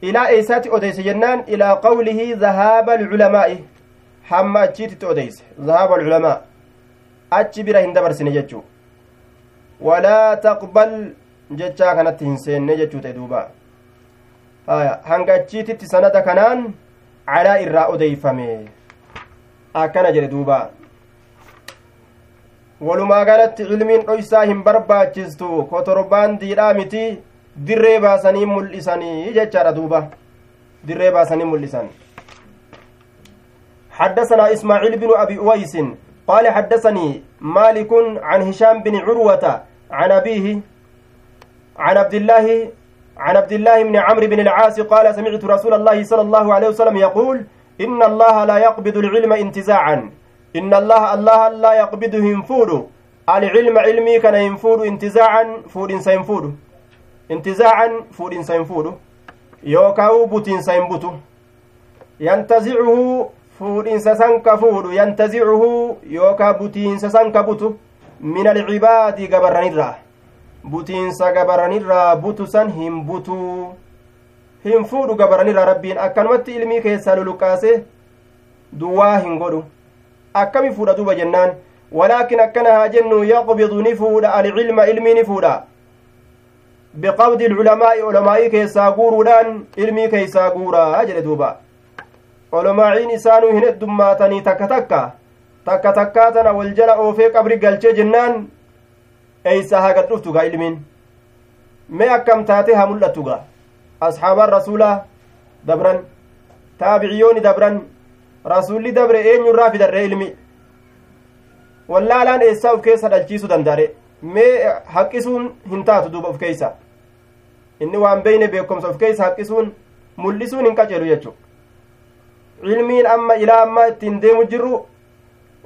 jennaan ilaa qawlihi dhahaaba alculamaa'i hamma achiititti odeyse dhahaaba alculamaa achi bira hin dabarsine jechuu walaa taqbal jechaa kanatti hin seenne jechuu ta'e duuba hanga achiititti sanada kanaan calaa irraa odeyfame akkana jedhe duuba walumaa galatti cilmiin dhoysaa hin barbaachistu kotorbaandiidhaa miti dirree baasanii mul'isanii jechaadha duuba dirree baasanii mul'isan حدثنا إسماعيل بن أبي أويس قال حدثني مالك عن هشام بن عروة عن أبيه عن عبد الله عن عبد الله بن عمرو بن العاص قال سمعت رسول الله صلى الله عليه وسلم يقول إن الله لا يقبض العلم انتزاعا إن الله الله لا يقبضه ينفود العلم علمي كان ينفود انتزاعا فود سينفود hin fuudhu yookaan butiinsa hin butu yantazicuhu fuudhinsa san ka fuudhu yantazicuhu yookaan butiinsa san ka butu min alcibaadi gabarranirraa butiinsa gabarranirraa butu san hin butu hin fuudhu gabarranirraa rabbiin akkanumatti ilmii keessaa luluqqaase duwwaa hin godhu akkami fuudha duuba jennaan walaakin akkana haa jennu yaqbidu ni fuudha alcilma ilmii ni fuudha biqabdi ilculamaa'i olamaa'ii keessaa guuruudhaan ilmii keeysaa guuraa jedhe duuba olomaa'iin isaanuu hin heddummaatanii takka takka takka takkaa tana wal jala oofee qabri galchee jennaan eeysaa haa gadhuftu gaa ilmiin mee akkam taate haa mul'attu gaa asxaabaan rasuulaa dabran taabiciyooni dabran rasuulli dabre eenyurraa fidarree ilmi wallaalaan eessaa uf keessa dhalchiisuu danda'e mee haqqisuun hin taatu duuba of keeysa inni waan beeyne beekomsa of keeysa haqqisuun mul'isuun hin qaceelu jechu cilmiin amma ilaa ammaa ittiin deemu jirru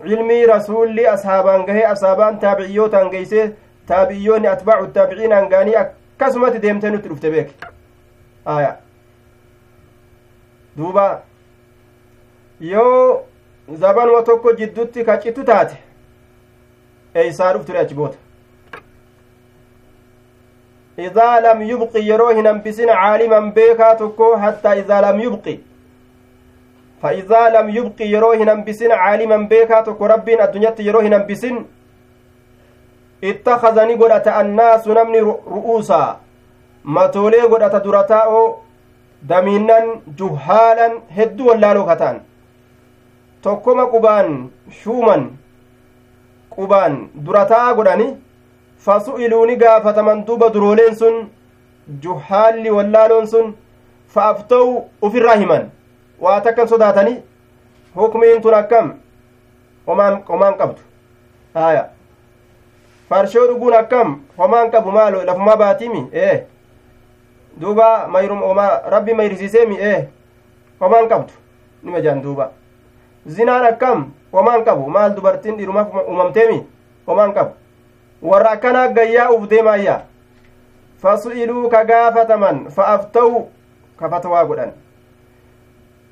cilmii rasuulli ashaabaan gahee ashaabaan taabiciyootaan geeysee taabiciyyoonni atbaacu taabiciinaan gaanii akkasumatti deemtee nutti dhufte beek aya duuba yoo zabanuma tokko jiddutti kacittu taate eeysaa dhufture achi boota idaa lam yubqi yeroo hin hambisin caaliman beekaa tokko hattaa idaa lam yubqi فإذا لم يبقي يروه نمبسين عالما بيكا تكو ربين الدنيا يروه نمبسين اتخذني قدة الناس نمني رؤوسا matoolee godhata dura taa'o damiinnan juhaalan hedduu wallaaloo kataan tokkoma qubaan shuuman qubaan dura taa'a godhani fasu iluuni gaafataman duuba durooleen sun juhaalli wallaaloon sun fa'aftow ufirraa himan. Waa takkam sodaatani hukmiin tun akkam? Homaan qabdu. Haya farshoo dhuguun akkam? Homaan qabu maalo lafumaa baatiimi ee. Duuba mayrum rabbi mayrisiiseemi ee homaan qabdu nima jaan duuba zinaan akkam homaan qabu maal dubartiin dhiirumaaf uumamteemi homaan qabu warra akkanaa gayyaa uf deemaayya fasu'iluu ka gaafataman fa'afta'u ka fatawaa godhan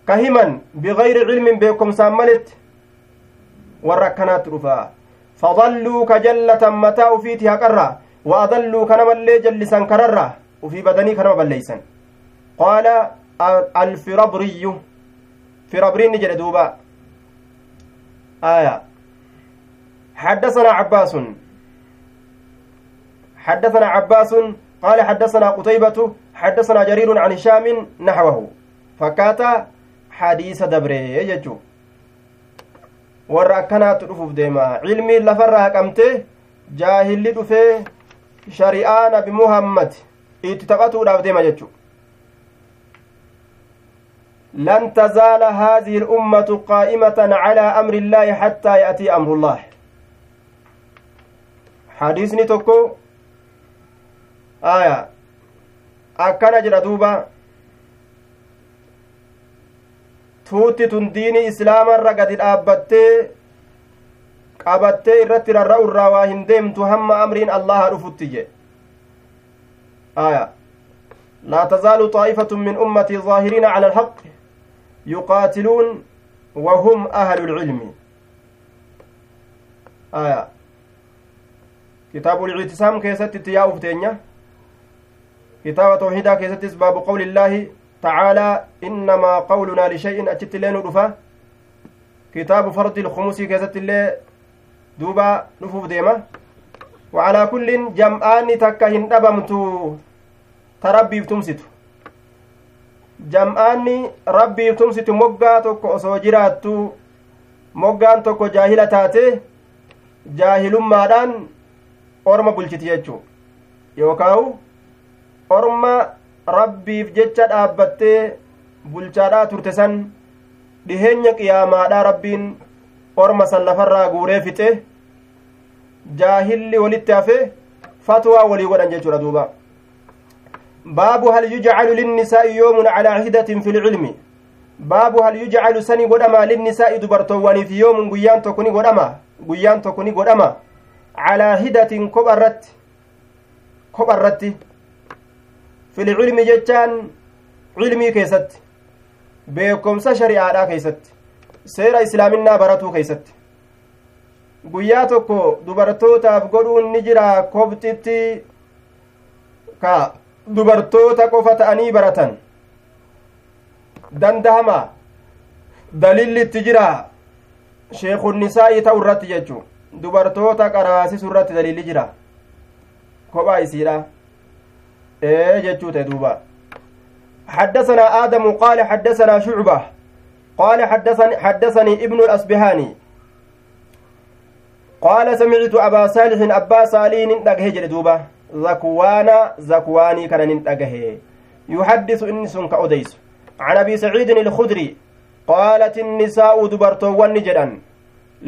ka himan bigayri cilmin beekomsaan maletti warra akkanaatti dhufaa fadalluu ka jallatan mataa ufiiti haqarra wa adalluu kanamallee jallisan kararra ufii badanii kanama balleeysan qaala alfirabriyyu firabriinni jedhe duuba آية حدثنا عباس حدثنا عباس قال حدثنا قتيبة حدثنا جرير عن هشام نحوه فكاتا حديث دبري يجو warra akkanaatti dhufuuf deema cilmiin lafarraa haqamte jaahilli dhufee shari'aa nabi muhammad itti taphatuudhaaf deema jechu لن تزال هذه الأمة قائمة على أمر الله حتى يأتي أمر الله حديثني توكو آية jedha duuba fuutti tun diini islaamarra gadi dhaabbattee qabattee irratti rarra'u irraa waa hin deemtu hamma amriin allaha dhufutti jedhe tazaalu طaa'ifatun min ummatii ظaahiriina cala alhaq yuqaatiluun wahum ahlu lcilmi aya kitaabu lictisaam keessatti itti yaa'uuf teenya kitaaba tawxiidaa keessattis baabu qawli illaahi tacaalaa innamaa qawlunaa lishay'in achitti illee nu dhufa kitaabu fardi ilkumusii keessatti illee duuba dhufuuf deema wacalaa kullin jam'aanni takka hin dhabamtu ta rabbiif tumsitu jam'aanni rabbiif tumsitu moggaa tokko osoo jiraattu moggaan tokko jaahila taate jaahilummaadhaan orma bulchiti jechuu yookaawu orma rabbiif jecha dhaabbattee bulchaadhaa turte san dhiheenya qiyaamaadhaa rabbiin orma san lafarraa guuree fixe jaahilli walitti hafe fatwaa walii godhan jechuudha duuba baabu hal yujcalu linnisaa'i yoomun calaa hidatin fi lcilmi baabu hal yujcalu sani godhama linnisaa'i dubartoowwaniif yoomun guyyaan tokko ni godhama guyyaan tokko ni godhama calaa hidatin kopha irratti kopha irratti fi lcilmi jechaan cilmii keessatti beekomsa shari'aadhaa keessatti seera islaaminaa baratuu keeysatti guyyaa tokko dubartootaaf godhuun ni jira kobxitti ka dubartoota qofa ta'anii baratan dandahama dalilli itti jira sheekunnisaa'ii ta'u irratti jechu dubartoota qaraasisu irratti dalilli jira kophaa isiidha ee jechuu ta'e duuba حدثنا آدم قال حدثنا شعبة قال حدثني, حدثني ابن قال سمعت أبا صالح أبا صالح ندقه جلدوبة زكوانا زكواني كان ندقه يحدث إنس كأديس عن أبي سعيد الخدري قالت النساء دبرتوان جدا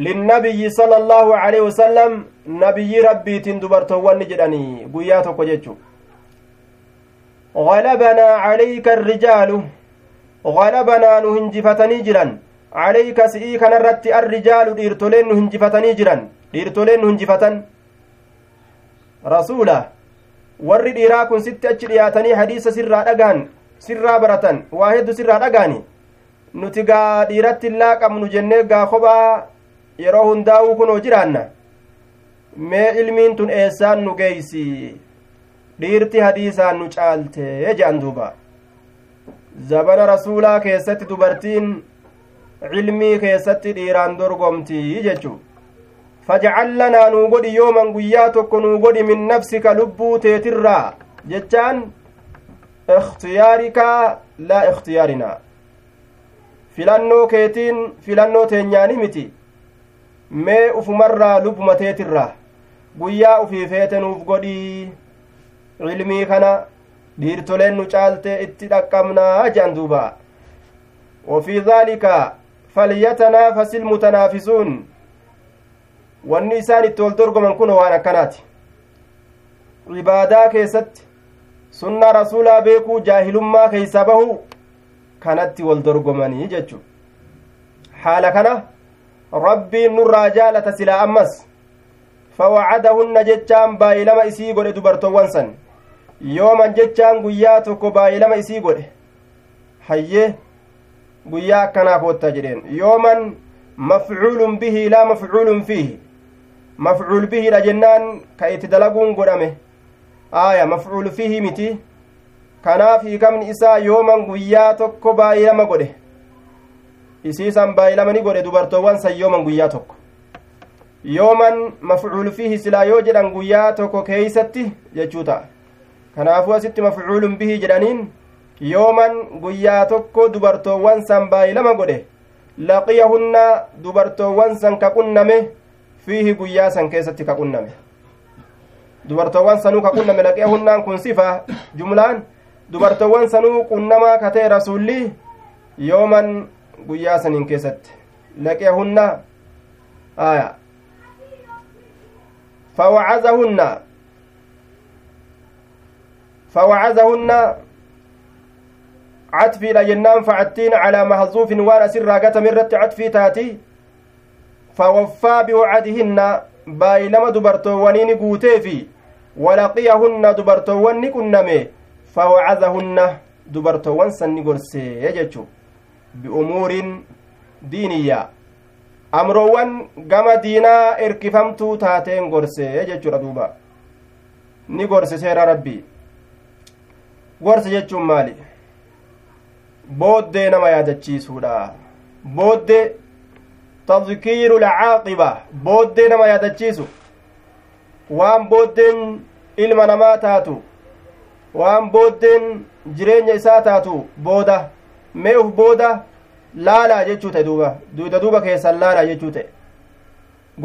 للنبي صلى الله عليه وسلم نبي ربي دبرتوان جدني قياتك وجدت. غلبنا عليك الرجال. غلبنا نهنجفتني جرا عليك سئي كان الرت الرجال nu hinjifatanii jiran dhiirtoleen nu rasuula warri dhiiraa kun sitti achi dhiyaatanii hadiisa sirraa dhagaan sirraa baratan waa heddu sirraa dhagaani nuti gaa dhiiratti illaa qabnu jennee gaa kophaa yeroo hundaa'uu kunoo jiraanna mee ilmiin tun eessaan nu geeysi dhiirti hadiisaan nu caalte je'an duuba zabana rasuulaa keessatti dubartiin cilmii keessatti dhiiraan dorgomtii jechu fajcal lanaa nuu godhi yooman guyyaa tokko nuu godhi min nafsika lubbuu teetirraa jechaan ikhtiyaarikaa laa ikhtiyaarinaa filannoo keetiin filannoo teenyaani miti mee ufumarraa lubbuma teetirraa guyyaa ufii feete nuuf godhii cilmii kana dhiirtoleen nu caalte itti dhaqqabnaa jedhan duuba wafii dhaalika falyatanaafasil mutanaafisuun wanni isaan itti wal dorgoman kun waan akkanaati cibaadaa keessatti sunnaa rasuulaa beekuu jaahilummaa keeysa bahu kanatti wal dorgomanii jechu haala kana rabbiin nurraa jaalata silaa ammas fawacadahunna jechaan baay'ilama isii godhe dubartoowwan san yooman jechaan guyyaa tokko baay'ilama isii godhe hayyee guyyaa akkanaa koottaa jedheen yooman mafcuulun bihi laa mafcuulun fiihi mafcuul bihiidha jennaan ka itti dalaguun godhame aaya mafcuul fiihi miti kanaaf hiikamni isaa yooman guyyaa tokko baay'ilama godhe isiisan baay'ilamani godhe dubartoowwan san yooman guyyaa tokko yooman mafcuul fiihi silaa yoo jedhan guyyaa tokko keeysatti jechuu ta'a kanaafuu asitti mafcuulun bihi jedhaniin yooman guyyaa tokko dubartoowwan san baay'ilama godhe laqiyahunna dubartoowwan san ka qunname ka qunname dubartoowwan sanuu ka qunname laqiyahunnaan kun sifa jumlaan dubartoowwan sanuu qunnamaa ka ta'e rasulli yooman guyyaa saniin keessatti laqiyahunna aya fawacazahunna فوعظهن catfiidha jennaan facattiin calaa mahzuufin waan asirraa gatame irratti catfii taati ni guutee fi walaqiyahunna dubartoowwan ni qunname fawacadahunna dubartoowwan san ni gorsee jechu biumuuriin diiniyyaa amroowwan gama diinaa erkifamtuu taateen gorsee jechuudha duuba ni gorse seera rabbii gorse jechuun maali booddee nama yaadachiisuudha booddee booddee nama yaadachiisu waan booddeen ilma namaa taatu waan booddeen jireenya isaa taatu booda mee uf booda laalaa jechuu ta'e duuba duuda duuba keessan laalaa jechuu ta'e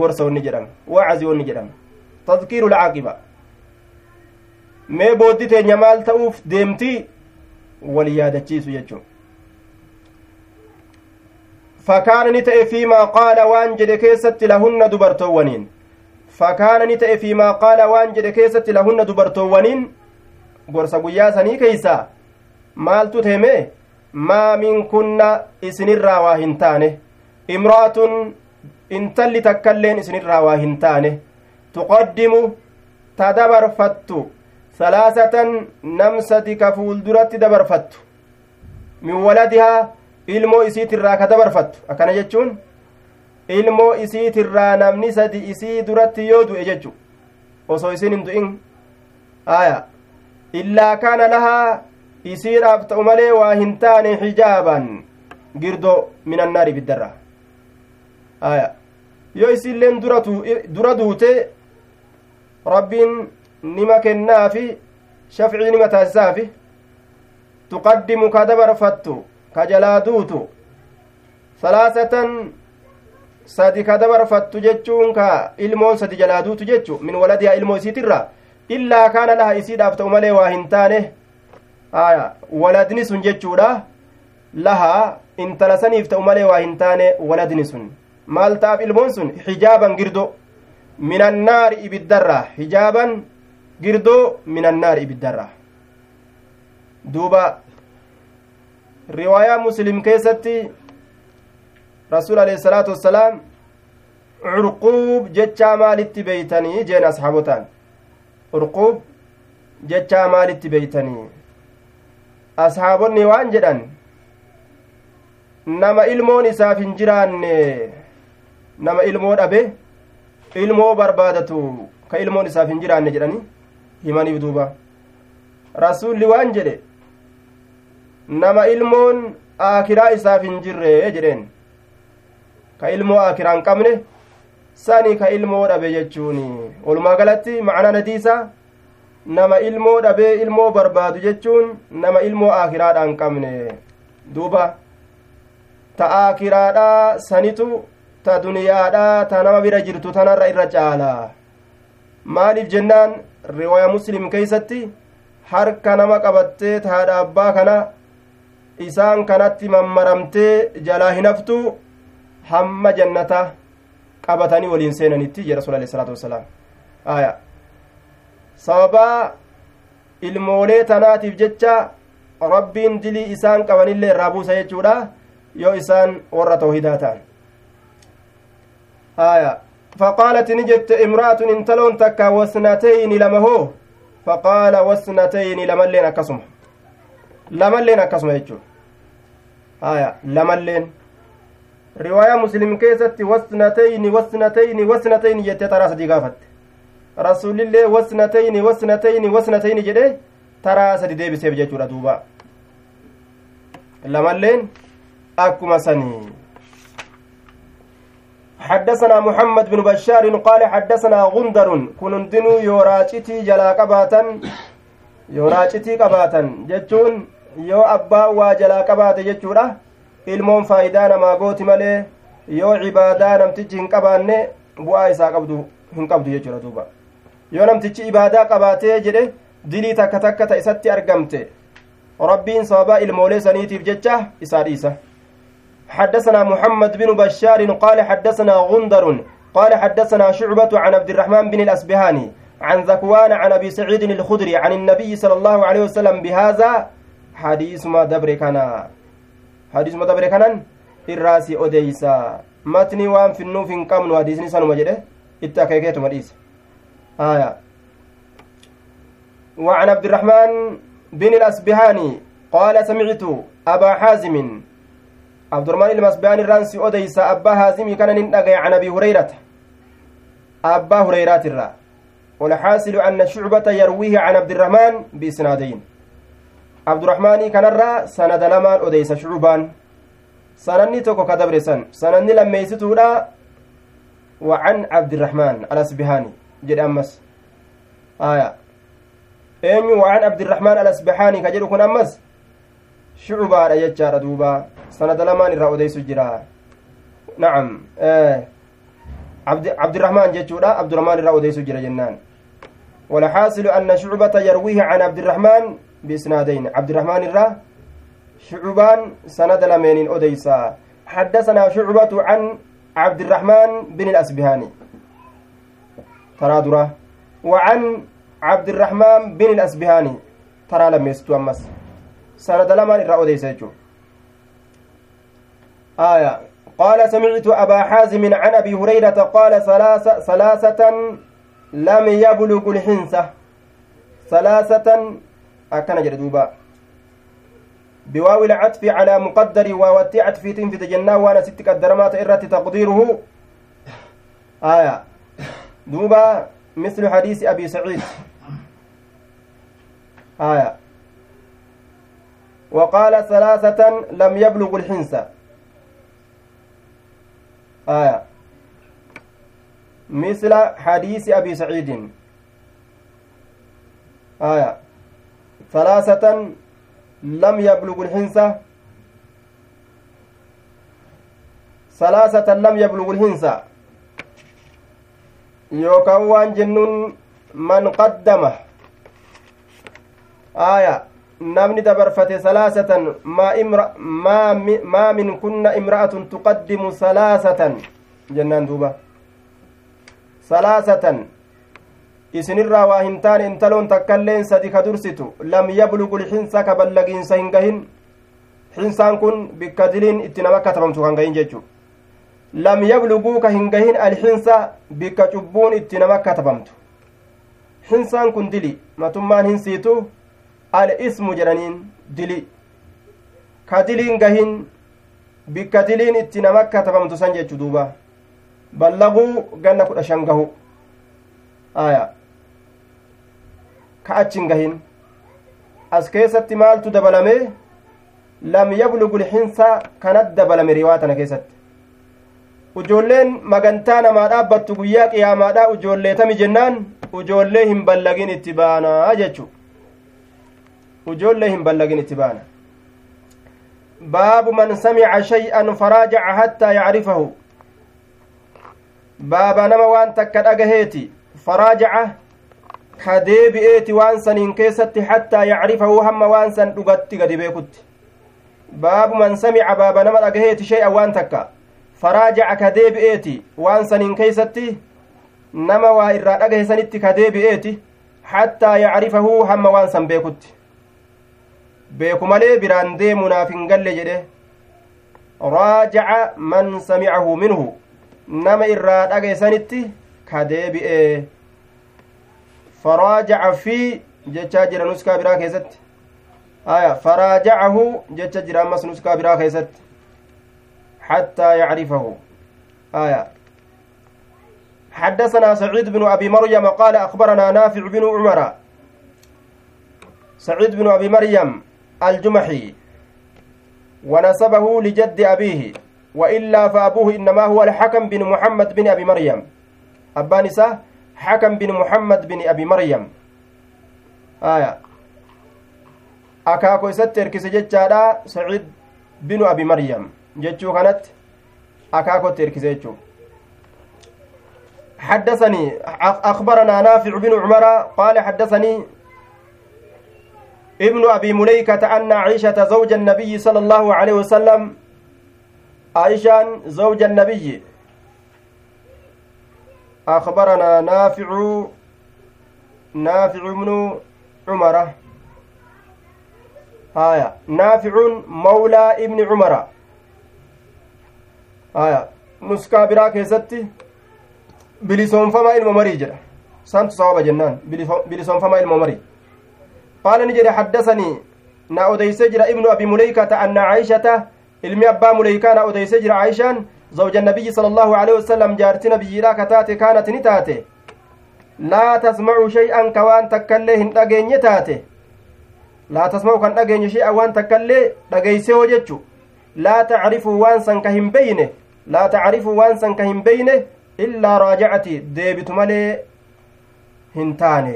gorsa wanni jedhama wacazii wanni jedhama tadkiiru lcaaqiba mee booddi teenya maal ta'uuf deemtii wal yaadachiisu jechuun fakaana ni ta'e fiimaa qaala waan jedhe keessatti lahunna dubartoowwaniin fakaana ni ta'e fiimaa qaala waan jedhe keessatti lahunna dubartoowwaniin gorsa guyyaa sanii keeysaa maaltu teeme maa minkunna isinirraa waa hin taane imra'atun intalli takkailleen isinirraa waa hin taane tuqaddimu ta dabarfattu salaasatan nam sadi ka fuulduratti dabarfattu min waladihaa ilmoo isiitirraa ka dabarfattu akkana jechuun ilmoo isiitirraa namni sadi isii duratti yoo du'e jechu osoo isin hin du'in aya illaa kaana lahaa isiidhaaf ta'u malee waa hin taane xijaaban girdo min annaari ibiddarra aya yoo isiilleen dura duute rabbiin nima kennaafi shafcii nima taasisaafi tuqaddimu ka dabarfattu ka jalaa duutu salaasatan sadi ka dabarfattu jechuun ka ilmoon sadi jalaa jechu min waladihaa ilmoo isiitirra illaa kaana laha isiidhaaf ta'u malee waa hin taane waladni sun jechuudha laha intala saniif ta'u malee waa hin taane waladni sun maal ta'af ilmoon sun xijaaban girdo min annaari ibiddarra hijaaban girdoo min annaari ibiddarra duuba riwaayaa muslim keessatti rasuul alayhi salaatu wassalaam curquub jechaa maalitti beeytanii jeen asxaabotaan? Urquub jechaa maalitti beeytanii? Ashaabonni waan jedhan nama ilmoon isaaf hin jiraanne nama ilmoo dhabe ilmoo barbaadatu ka ilmoon isaaf hin jiraanne jedhani himaniif duuba. Rasuulli waan jedhe nama ilmoon aakiraa isaaf hin jirre jedheen. Ka ilmoo aakiraa hin qabne sani ka ilmoo dhabe jechuun walumaa galatti macnaan hadiisaa nama ilmoo dhabee ilmoo barbaadu jechuun nama ilmoo aakiraadha hin qabne. Duuba ta aakiraadhaa sanitu ta duniyaadhaa ta nama bira jirtu tanarra irra caala. Maaliif jennaan riwaaya muslim keeysatti harka nama qabattee haadha abbaa kana isaan kanatti mammaramtee jalaa hin haftu hamma jannata qabatanii waliin seenanitti jedha rasul alehi salaatu wassalaam aya sababaa ilmoolee tanaatiif jecha rabbiin dilii isaan qabanillee irraa buusa jechuudha yoo isaan warra tawhidaa ta'an aya faqaalat ni jette imra'atun intaloon takka wasnatayni lama hoo faqaala wasnatayni lamalleen akkasuma lamalleen akkasuma jechuudha aya lamalleen riwaayaa muslim keessatti wasnatayni wasnatayni wasnatayni jettee taraa sadii gaafatte rasulillee wasnatayni wasnatayni wasnatayni jedhe taraa sadi deebiseef jechuudha duuba lamalleen akkuma sanii حدثنا محمد بن بشار قال حدثنا غندر كنندنو يوراچتي جلا قباتا يوراچتي قباتا جچون يو أبا وجلا قبات جچورا ilmoon faayidaa namaa gooti malee yoo cibaadaa namtichi hin qabaanne bu'aa isaa qabdu hin qabdu jechuudha duuba yoo namtichi ibaadaa qabaatee jedhe dilii takka takka ta isatti argamte rabbiin sababaa ilmoolee saniitiif jecha isaa dhiisa حدثنا محمد بن بشار قال حدثنا غندر قال حدثنا شعبة عن عبد الرحمن بن الأسبهاني عن ذكوان عن أبي سعيد الخدري عن النبي صلى الله عليه وسلم بهذا hadiisuma dabre kana. Hadiisuma dabre kanan irraa si odeysa matni waan finnuuf hin qabnu hadiisni sanuma jedhe itti akeekeetuma dhiise آية وعن عبد الرحمن بن الأسبهاني قال سمعت أبا حازم عبد الرحمن المسبهاني الرانسي أديس أبا حازم كان ننقى عن أبي هريرة أبا هريرة الرّ والحاصل أن شعبة يرويه عن عبد الرحمن بإسنادين كان الرّ سند لمان أديس شعبان sananni tokko ka dabre san sananni lammeeysituudha wacan cabdirahmaan alasbihaani jedhe ammas aya eenyu wacan abdirahmaan alasbihaani ka jedhu kun ammas shucubaadha jechaadha duuba sanada lamaan irraa odeysu jira nacam cabdirahmaan jechuudha abdurahmaan irraa odeysu jira jennaan والحاصل أن شعبة يرويه عن عبد الرحمن بإسنادين. عبد الرحمن الرّ شعبان سند لمين أديسا حدثنا شعبة عن عبد الرحمن بن الأسبهاني. ترى وعن عبد الرحمن بن الأسبهاني. ترى لم يستو أمس. سند لمن إرى أديسا آية. قال سمعت أبا حازم عن أبي هريرة قال ثلاثة, ثلاثة لم يبلغ الحنسة ثلاثة أكن جردوبا بواو العطف على مقدر واوتي عطفيت في تجناه وأنا ست قدرمات إرات تقديره آية دوبا مثل حديث أبي سعيد آية وقال ثلاثة لم يبلغ الحنسة آية مثل حديث أبي سعيد آية ثلاثة لم يبلغ الحنسة ثلاثة لم يبلغ الحنسة yookaan waan jennuun man qaddama aaya namni dabarfate salaasatan maa min kunna imra'atun tuqaddimu salaasatan jennaan duuba salaasatan isinirraa waa hin taane intaloon takkailleen sadi ka dursitu lam yablugu lxinsa ka ballagiinsa hin gahin xinsaan kun bikka diliin itti nama katabamtu kan gahin jechu lam yabluguu ka hin gahin alxinsa bikka cubbuun itti nama katabamtu xinsaan kun dili matummaan hin siitu al ismu jedhaniin dili ka diliin gahin bikka diliin itti nama katabamtu san jechu duuba ballaguu ganna kudha shan gahu aya ka achin gahin. As keessatti maaltu dabalame? Lam yablugu lxinsa kanat dabalame riwaa tana keessatti. Ujoolleen magantaa namaa dhaabbattu guyyaa qiyaamaadha ujoolleetami jennaan ujoollee hin ballagin itti baanaa jechu ujoollee hin ballagin itti baana. Baabu man samica shay'an faraajaca hattaa yacrifahu baaba nama waan takka dhagaheeti faraajaca ka deebi'eeti waan saniin keessatti hattaa yacrifahu hamma waan san dhugatti gadi beekutti baabu man samica baaba nama dhagaheeti shay'an waan takka faraajaca ka deebi'eeti waan saniin keeysatti nama waa irraa dhagahe sanitti ka deebi'eeti hattaa yacrifahu hamma waan san beekutti beeku malee biraan deemunaaf hin galle jedhe raajaca man samicahu minhu nama irraa dhagahe sanitti ka deebi'e faraajaca fi jechaa jira nuskaa biraa keessatti aya faraajacahu jecha jira ammas nuskaa biraa keessatti حتى يعرفه. آية حدثنا سعيد بن أبي مريم قال أخبرنا نافع بن عمر. سعيد بن أبي مريم الجمحي. ونسبه لجد أبيه. وإلا فأبوه إنما هو الحكم بن محمد بن أبي مريم. أبانسة حكم بن محمد بن أبي مريم. آية. أكاكو ستر كسجد سعيد بن أبي مريم. jechuu kanatti akaakotti erkise حدثني أخبرنا نافع بن عمر قال حدثني ابن أبي مليكة أن عائشة زوج النبي صلى الله عليه وسلم عائشة زوج النبي أخبرنا نافع نافع بن عمر mawlaa ibni cumara haya nuskaa biraa keessatti bilisoonfamaa ilma marii jedha santu sawaba jennaan bilisoonfamaa ilma marii qaala ni jedhe haddasanii na odeyse jira ibnu abi muleykata anna caishata ilmi abbaa muleykaa na odeyse jira kaanat ni taate laa tasmacu shay'an ka waan takkaillee hin dhageenye taate laa tasma'u kan dhageenye shay'an waan takkaillee dhageeyse hoo jechu laa tacrifuu waan san ka hin beyne laa tacrifuu waan san ka hin beyne illaa raajacati deebitu malee hin taane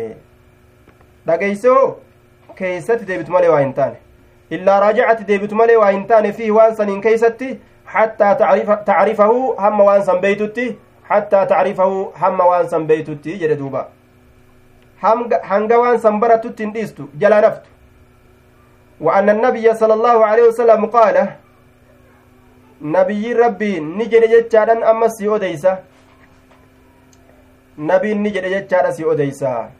dhageeyse hoo keeysatti deebitu malee waa hin taane illaa raajacati deebitu malee waa hin taane keeysatti hamma waan san beeytutti hattaa tacrifahu hamma waan san beeytutti jedhe duuba hanga waan san baratutti hin dhiistu jalaa naftu وأن النبي صلى الله عليه وسلم قال نبي ربي نجد جتشارا أما سي أديسة نبي نجد جتشارا سي أديسة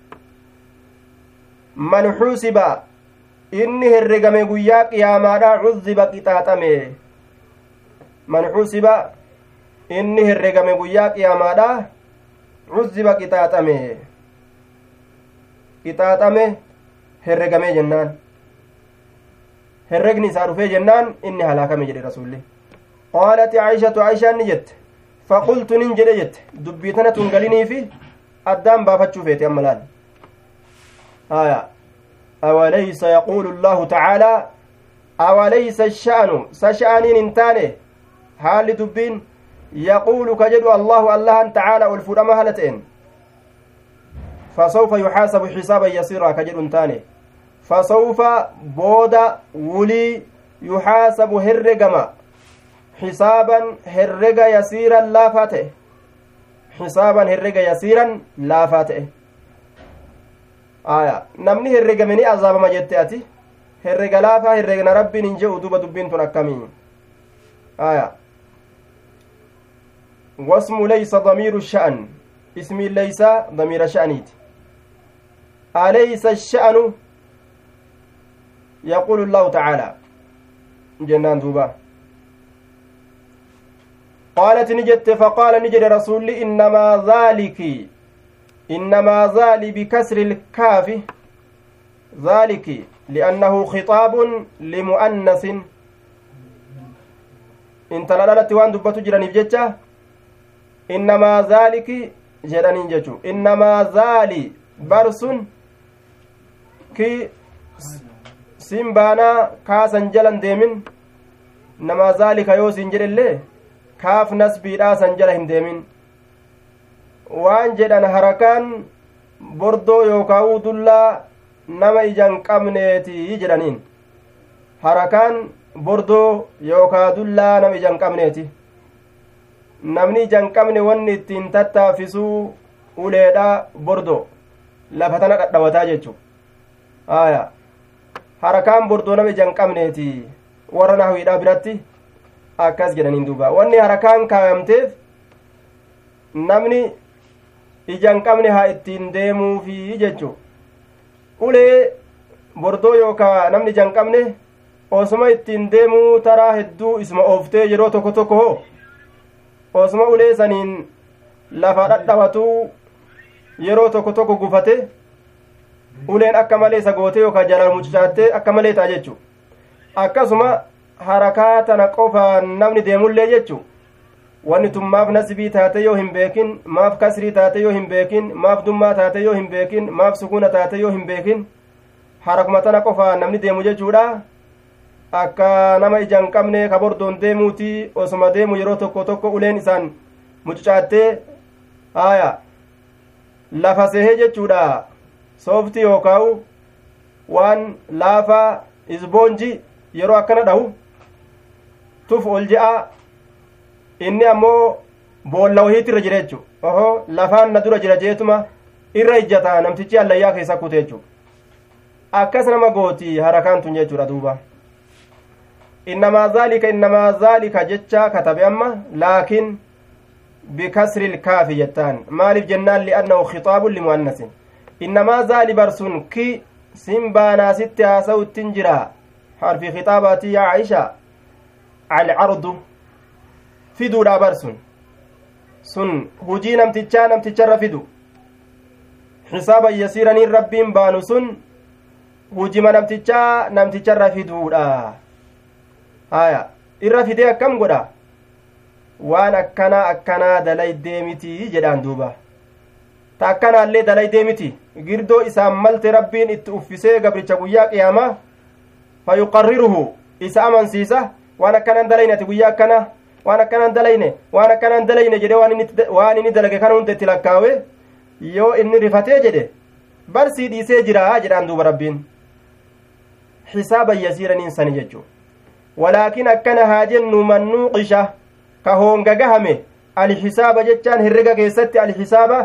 من حوسب inni herregame guyyaa qiyaamaadha cuziba qixaaxame man xusiba inni herregame guyyaa qiyaamaadha cuziba qixaaxame. Qixaaxame herregame jennaan. Herregni isaa dhufee jennaan inni halaakame jedhe rasulli qaalati aishatu aishaan ni jette faqultu nin jedhe jette dubbii tana tun galinii fi addaan baafachuu feete amma laal. Aya awalaysa yaquulu allaahu tacaalaa awalaysa sha'nu sa hin taane haalli dubbiin yaquulu ka jedhu allahu allahan tacaalaa ol fudhama hala ta'en fasawfa yuxaasabu xisaaban yasiiraa ka jedhu hin taane fasawfa booda wulii yuxaasabu herregama xisaaban herrega yasiiran laafaa ta'e xisaaban herrega yasiiran laafaa ta'e aya namni herregame ni azaabama jette ati herrega laafaa herregna rabbiin hin je'u duba dubbiin tun akkamii aya wasmu leysa damiiru sha'an ismiin leysa damiira sha'aniiti aleysa sha'anu يقول الله تعالى. جنان دوبا. قالت نجت فقال نجد رسول إنما ذلك إنما ذلك بكسر الكاف. ذلك لأنه خطاب لمؤنث. إن تلالت وان دبتو جراني بجتة إنما ذلك جراني جتو إنما ذلك برس كي sin baanaa kaasan jalan deemin nama zaalika yoo sin jedhellee kaaf nasbiidhaa san jala hin deemin waan jedhan harakaan bordoo yookaa'uu dullaa nama ijan qabneeti jedhaniin harakaan bordoo yookaa dullaa nama ijan qabneeti namni ijan qabne wanni ittiin tattaafisuu uleedha bordoo lafa tana dhadhawataa jechu aya harakaan bordoo nama ija hin qabneeti warra nahwiidha biratti akkas jedhaniin duuba wanni harakaan kaayamteef namni ija hin qabne haa ittiin deemuufi jechu ulee bordoo yookaa namni ija hin qabne osuma ittiin deemuu taraa hedduu isma ooftee yeroo tokko tokko hoo osuma ulee saniin lafa dhadhawatuu yeroo tokko tokko gufate uleen akka malee isa gootee yookaan jalaan mucucaattee akka malee ta'a jechuudha. Akkasuma harakaa tana qofaan namni deemullee jechuudha. Wanni tun maaf nasbii taate yoo hin beekin maaf kasrii taate yoo hin beekin maaf dummaa taate yoo hin beekin maaf sukuuna taate yoo hin beekin harakuma tana qofaan namni deemu jechuudha akka nama ija hin qabne ka bordoon deemuuti osuma deemu yeroo tokko tokko uleen isaan mucucaattee haaya lafa sehee jechuudha. soofti yookaa'u waan laafaa isboonji yeroo akkana dhahu tuf ol je'a. Inni ammoo boolla wahiitti irra jira jechu oho lafaan na dura jira jeetuma irra ijjata namtichi allayyaa keessa kute jechu akkas nama gooti harakaan tun jechuudha duuba innamaa zaalika innamaa zaalika jecha katabe amma laakiin bikasri ilkaafi jettaan maaliif jennaan li'annahu khixaabun limuannasin innamaa zaali barsun ki sin baanaa sitti haasa'uttin jira harfi khixaabaati yaa aisha alcardu fiduudha bar sun hujii namtichaa namticharra fidu xisaaban yasiiraniin rabbiin baanu sun hujima namtichaa namticharra fiduudha haya irra fidee akkam godha? Waan akkanaa akkanaa dalaydee mitii jedhaan duuba. Ta akkanaallee dalaydee miti girdoo isaan malte rabbiin itti uffisee gabricha guyyaa qiyaamaa? Fayuqarriruhu isa amansiisa? Waan akkanaan dalayne ati guyyaa akkana waan akkanaan dalayne? Waan akkanaan dalayne jedhe waan inni dalage kana hunda itti lakkaawe yoo inni rifatee jedhe barsii dhiisee jira jedhaan duuba rabbiin. Xisaaban yasiiraniin sani jechuu walaakin akkana haa jennu man nuuqisha ka hoongagahame alxisaaba jechaan herrega keessatti alxisaaba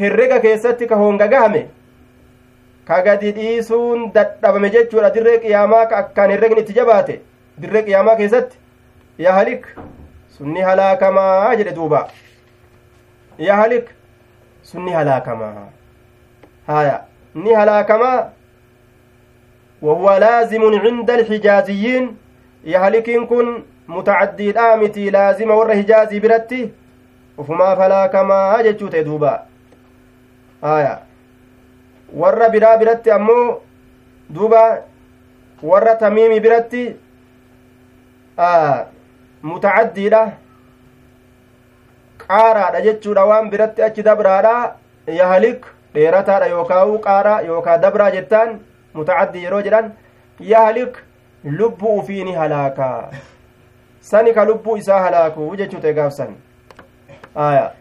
herrega keessatti ka hoongagahame ka gadi dhiisuun dadhabame jechuudha dirree qiyaamaa ka akkaan herregni itti jabaate dirree qiyaamaa keessatti yahalik sunni halaakamaa jedhe duuba yahalik sunni halaakamaa haya ni halaakamaa وهو لازم عند الحجازيين يهلكين كن متعدي الآمتي لازم ور حجازي برتي وفما فلا كما جتشوت دوبا آية warra biraa biratti ammoo duuba warra tamiimi biratti mutacaddiidha qaaraadha jechuudha waan biratti achi dabraadha yahalik dheerataadha yookaa'u qaaraa yookaa dabraa jettaan mutacaddi yeroo jedhan yahalik lubbuu ufii ni halaakaa sani ka lubbuu isaa halaaku jechuuta gaafsan aya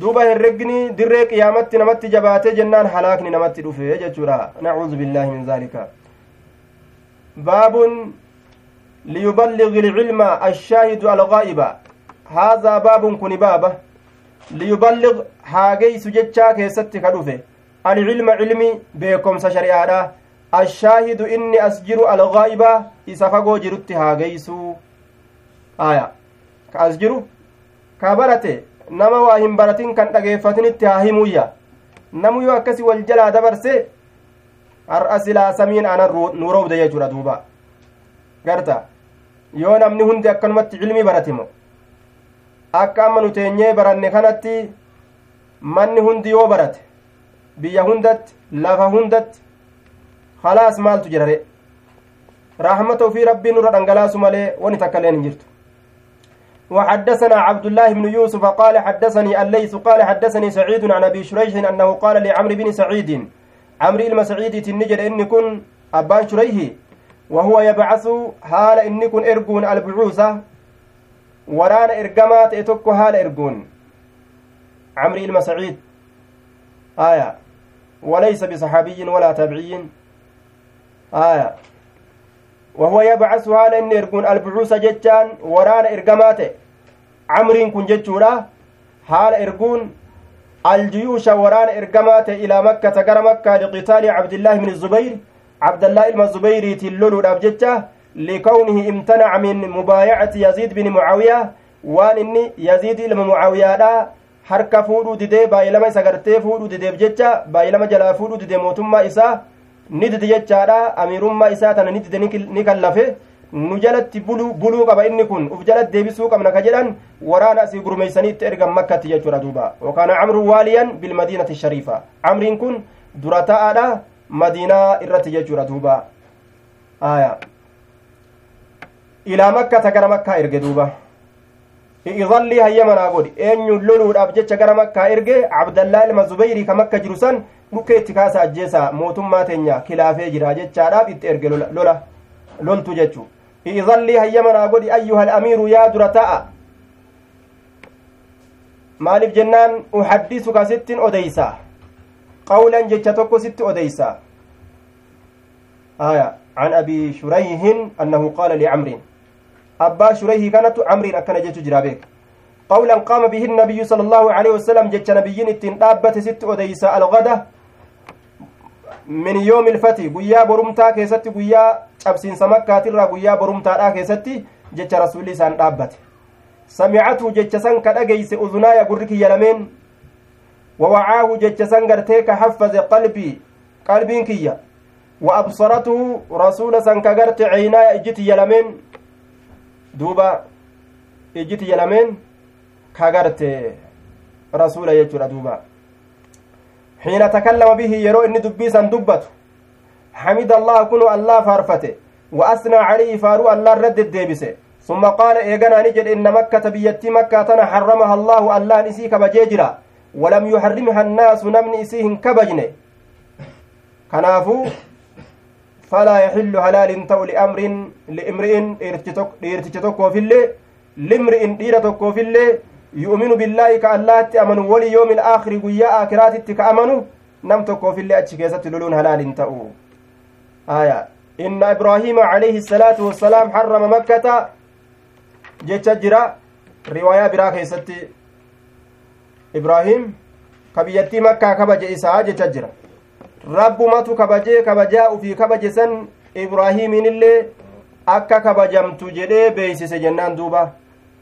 duuba herregni dirree qiyaamatti namatti jabaate jennaan halaakni namatti dhufe jechuudha nacuudu billaahi min zaalika baabun liyuballigh ilcilma ashaahidu algaa'iba haazaa baabun kuni baaba liyuballigh haageysu jechaa keessatti ka dhufe alcilma cilmi beekomsa shari'aadha ashaahidu inni as jiru algaa'iba isa fagoo jirutti haageysuu aya ka as jiru ka barate nama waa hin baratin kan dhageeffatinitti haa himuyya namu yoo akkasi wal jalaa dabarse har'a silaa samiin anan nu roobde jechuudha duuba garta yoo namni hundi akkanumatti cilmii baratimo akka amma nu teenyee baranne kanatti manni hundi yoo barate biyya hundatti lafa hundatti halaas maaltu jirare rahmata ufii rabbiin nurra dhangalaasu malee wani takka leen hin وحدثنا عبد الله بن يوسف قال حدثني الليث قال حدثني سعيد عن أبي شريح أنه قال لعمرو بن سعيد عمرو المسعيد تنجد ان كن ابان شريح وهو يبعث حال ان كن إرجون البعوثة وران إرجمات اتك حال إرجون. عمرو المسعيد. آية. وليس بصحابي ولا تابعي وهو يبعث حال ان ارجون البعوثة جتان وران ارجمات camriin kun jechuudha haala erguun aljuyuusha waraana ergamaa ta'e ilaa makkata gara makkaa liqitaali cabdillaahi bni zubayr cabdallaa ilma zubayriitiin loluudhaaf jecha likawnihi imtanaca min mubaayacati yaziid bini mucaawiyaa waan inni yaziid ilma mucaawiyaadha harka fuudhuu didee baay'ilama isa gartee fuudhuu dideef jecha baay'ilama jalaa fuudhuu didee mootummaa isaa ni dide jechaadha amiirummaa isaa tana ni dide ni kallafe nu jalatti buluu qaba inni kun uf jalatti deebisuu qabna ka jedhan waraana asii gurmeeysaniitti ergan makkatti jechuudha duuba wakaana camru waaliyan bilmadiinati shariifa camriin kun dura ta'aadha madiinaa irratti jechuudha duuba aya ilaa makkata gara makkaa erge duuba idallii hayyamanaa godhi eenyuun loluudhaaf jecha gara makkaa erge cabdallaa ilma zubeyrii ka makka jiru san dhukkee itti kaasa ajjeesa mootummaa teenya kilaafee jira jechaadhaaf itti erge lola loltu jechuu i'idallii hayyamanaa godhi ayyuha alamiiru yaa dura ta'a maaliif jennaan uhaddisuka sittin odeysa qawlan jecha tokko sitti odeysa aya shurayhin annahu qaala licamrin abbaa shurayhii kanatu camriin akkana jechu jira beek qawlan qaama bihi النabiyu salى الlahu aleyhi wasalam jecha nabiyyin ittiin dhaabbate sitti odeysa algada min yoomi ilfati guyyaa borumtaa keessatti guyyaa cabsiinsa makkaatirraa guyyaa borumtaadhaa keessatti jecha rasulli isaan dhaabbate samicatu jecha san ka dhageyse uzunaaya gurri kiyya lameen wawacaahu jecha san gartee ka haffaze qalbii qalbiin kiyya وأبصرته رسول سن كغرت عيناي إجت يلمين دوبا إجت يلمين كغرت رسول يجر دوبا حين تكلم به يرو إني دبيسا دبته. حمد الله كن الله فارفته. وأثنى عليه فارو الله رد الديبسه. ثم قال إيغانا نجد إن مكة بيتي مكة حرمها الله الله نسي كبجيجرا. ولم يحرمها الناس نمن إسيهن كبجنه. كنافو فلا يحل حلال تو لأمر لامرئ dhiirticha في الليل لامرئ dhiira tokkoof illee amanu wali yoomi ilaakhiri guyyaa aakiraatitti ka amanu nam tokkoof illee achi keessatti loluun halaaliin ta'u aya inna ibraahiima alayhi salaatu wassalaam harrama makkata jecha jira riwaayaa biraa keessatti ibraahim ka biyyattii makkaa kabaje isaa jecha jira rabbumatu kabajee kabajaa ufii kabaje san ibraahiimiinillee akka kabajamtu jedhee beeysise jennaan duuba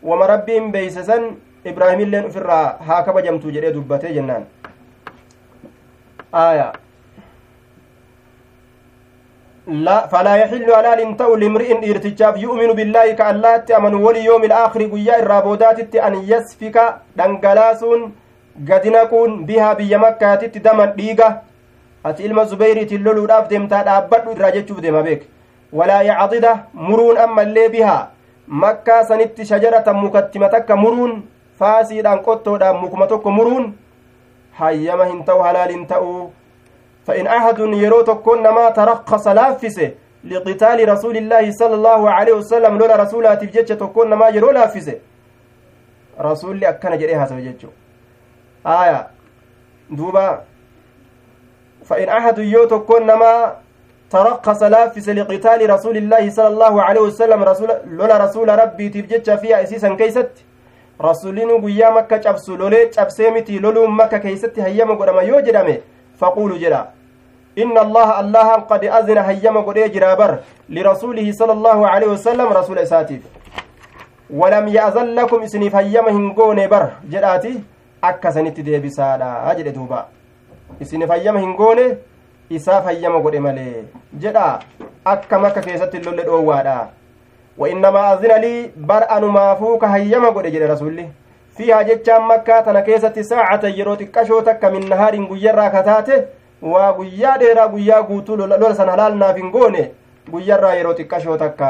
wama rabbiin beeyse san ibraahimilleen ufirraa haa kabajamtu jedhee dubbatee jennaan. Aya فلا يحل على تأو لامرئ إرتجاف يؤمن بالله كاللات أمن وليوم الآخر قيا الرابودات أن يسفك دنقلاسون قد نكون بها بيا مكة دما ديقة أتي إلما زبيري تلولو راف ديمتا دابت راجتشوف ديما بيك ولا يعضد مرون أما اللي بها مكة سنت شجرة مكتمتك مرون فاسيدان قطودان مكمتك مرون hayyama hin ta'u halaal hin ta'u. فإن أحد يرو تكون ما ترخص لافسه لقتال رسول الله صلى الله عليه وسلم لولا رسوله تفجج تكون ما يرو لافسه رسول لي أكنا جريها سوججو آية دوبا فإن أحد يو تكون ما ترخص لافس لقتال رسول الله صلى الله عليه وسلم رسول لولا رسول ربي تفجج فيها أسيسا كيست rasuuliin guyyaa makka cabsu lolee cabsee miti loluun makka keeysatti hayyama godhama yoo jedhame faquulu jedha inna allaha allahan qad azina hayyama godhee jiraa bar lirasuulihi sala allaahu aleyhi wasalam rasuula isaatiif walam ya'zan lakum isiniif hayyama hin goone bar jedhaati akka sanitti deebisaadha jedhe duuba isiniif hayyama hin goone isaaf hayyama godhe malee jedha akka makka keessatti lolle dhoowwaadha وإنما أذن لي بر أنما فوك هيما قد جل رسولي. فيها جتشان مكة تنا كيسة ساعة يروتي كشوتك من نهار قيرا كتاته وقيا ديرا قيا قوتو لولا سن حلال نافين قوني. قيرا يروتي كشوتك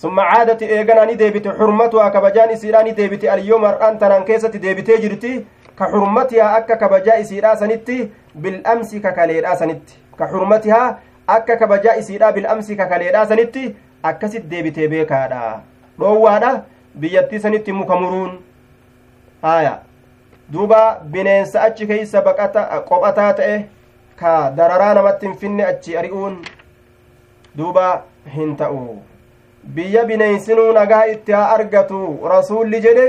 ثم عادت إيغانا ني ديبت حرمتها كبجان إسيراني ديبت اليوم أرآن تنان كيسة ديبتي جرتي. كحرمتها أكا كبجا إسيرا سنتي بالأمس ككاليرا سنتي. كحرمتها أكا كبجا إسيرا بالأمس ككاليرا سنتي. Akkasit deebitee beekaadha. Dhoowwaadha biyyattii sanitti muka muruun. Haya duuba bineensa achi keeysa baqata qophataa ta'e ka dararaa namatti hin finne achi ari'uun duuba hin ta'u. Biyya bineensinuu nagaa itti haa argatu. Rasuulli jedhe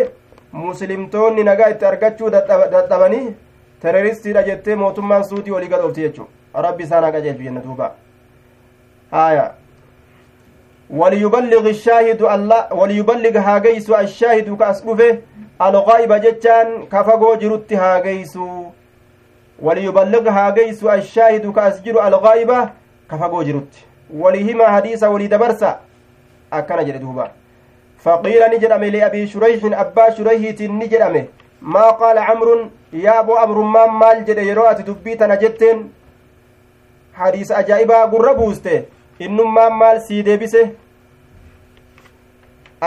muslimtoonni nagaa itti argachuu dadhabanii teroristiidha jettee mootummaan suutii olii gadhoofti jechuu. Rabbi isaan haa qajeelchu jenna duuba. Haya وليبلغ الشاهد الله وليبلغ هاجيس الشاهد كأسلفه الغائب جتان كفقو جرت هاجيس. وليبلغ هاجيس الشاهد كأسجر الغائبة كفقو جرت. ولهما حديث ولدبرسا أكن جردوبا فقيل نجرم لأبي شريح أبا شريح نجرم ما قال عمرو؟ يا أبو أمر ما مال جد يروأت دبيت نجتين حديث أجائبا قربوسته innummaan maal sii deebise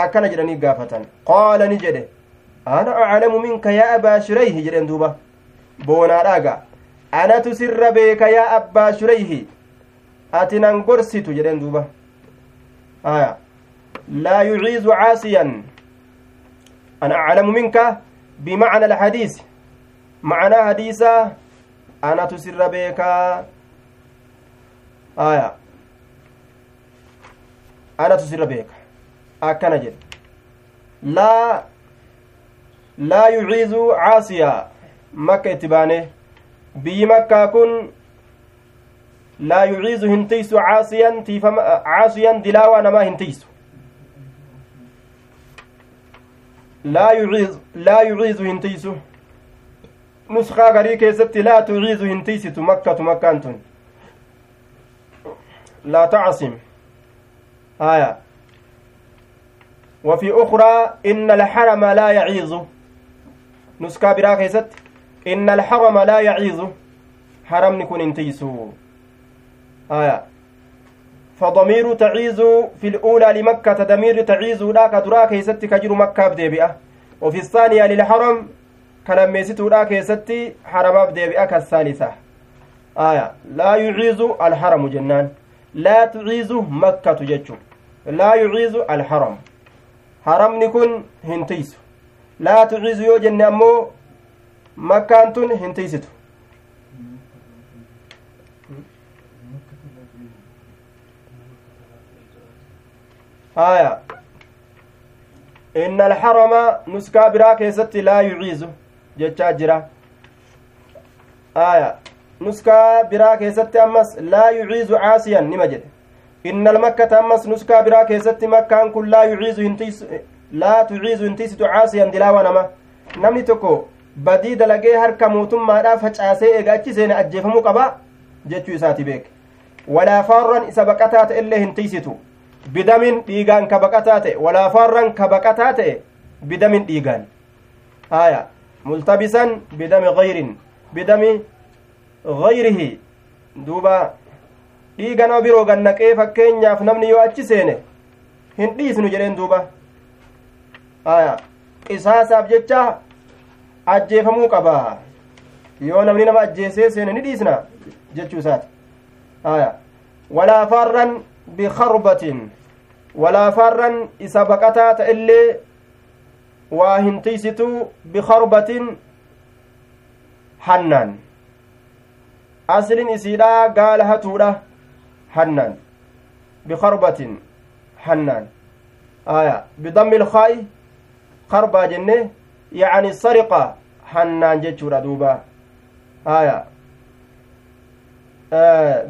akkana jedhanii gaafatan qaala ni jedhe ana aclamu minka yaa abaa shurayhi jedhen duuba boonaadhaaga anatu sirra beeka yaa abbaa shurayhi ati nan gorsitu jedhen duuba aya laa yuciizu caasiyan ana aclamu minka bimacna alxadiis macnaa hadiisa anatu sirra beekaa aya anatu sirra beeka akkana jedhe laa laa yuciizu caasiyaa makka itti baane biyyi makkaa kun laa yuciizu hin tiysu caasiyan tiifama caasiyan dilaawaa namaa hin tiysu laa yuciizu laa yuciizu hin tiysu nuskaa garii keessatti laa tuciizu hin tiysitu makkatu makkaan tun لا تعصم آية. وفي أخرى إن الحرم لا يعيز نسكا برا كيست إن الحرم لا يعيز حرم نكون انتيسو. آية. فضمير تعيز في الأولى لمكة ضمير تعيز لا كدرا كيست كجر مكة بديبئة. وفي الثانية للحرم كلميستو لا كيست حرم بديبئة كالثالثة. آية. لا يعيز الحرم جنان. لا تعيز مكة جتشو لا يعيز الحرم laa tuciizu yoo jenne ammoo makkaan tun hin tiysitu haya inna alharama nuskaa biraa keessatti laa yuciizu jechaa jira haya ammas laa yuciizu caasiyan nima jedhe inna almakkata ammas nuskaa biraa keessatti makkaan kun laa yuciizu hintiisu laa tuciizu hintiisitu caasiyan dilaawa nama namni tokko badii dalagee harka mootummaadhaa facaasee eega achi seene ajjeefamuu qaba jechuu isaati beeke walaafaarran isa baqataa ta'e illee hintiisitu bidamin dhiigaan ka baqataa ta'e walaafaarran ka baqataa ta'e bidamin dhiigaan aya multabisan bidami gayrin bidami gayrihi duuba dhiiga nama biroo gannaqee fakkeenyaaf namni yoo achi seene hin dhiisnu jedheen duuba aya qisaasaaf jecha ajjeefamuu qaba yoo namni nama ajjeesee seene ni dhiisna jechuu isaati aya walaafaarran bikarbatin walaafaarran isa baqataa ta'ellee waa hin tiisituu bikarbatin hannaan aslin isiidha gaala hatuudha hannaan bikarbatin hannaan aya bidammi ilkaa'i karbaa jenne yacni sariqa hannaan jechuudha duuba aya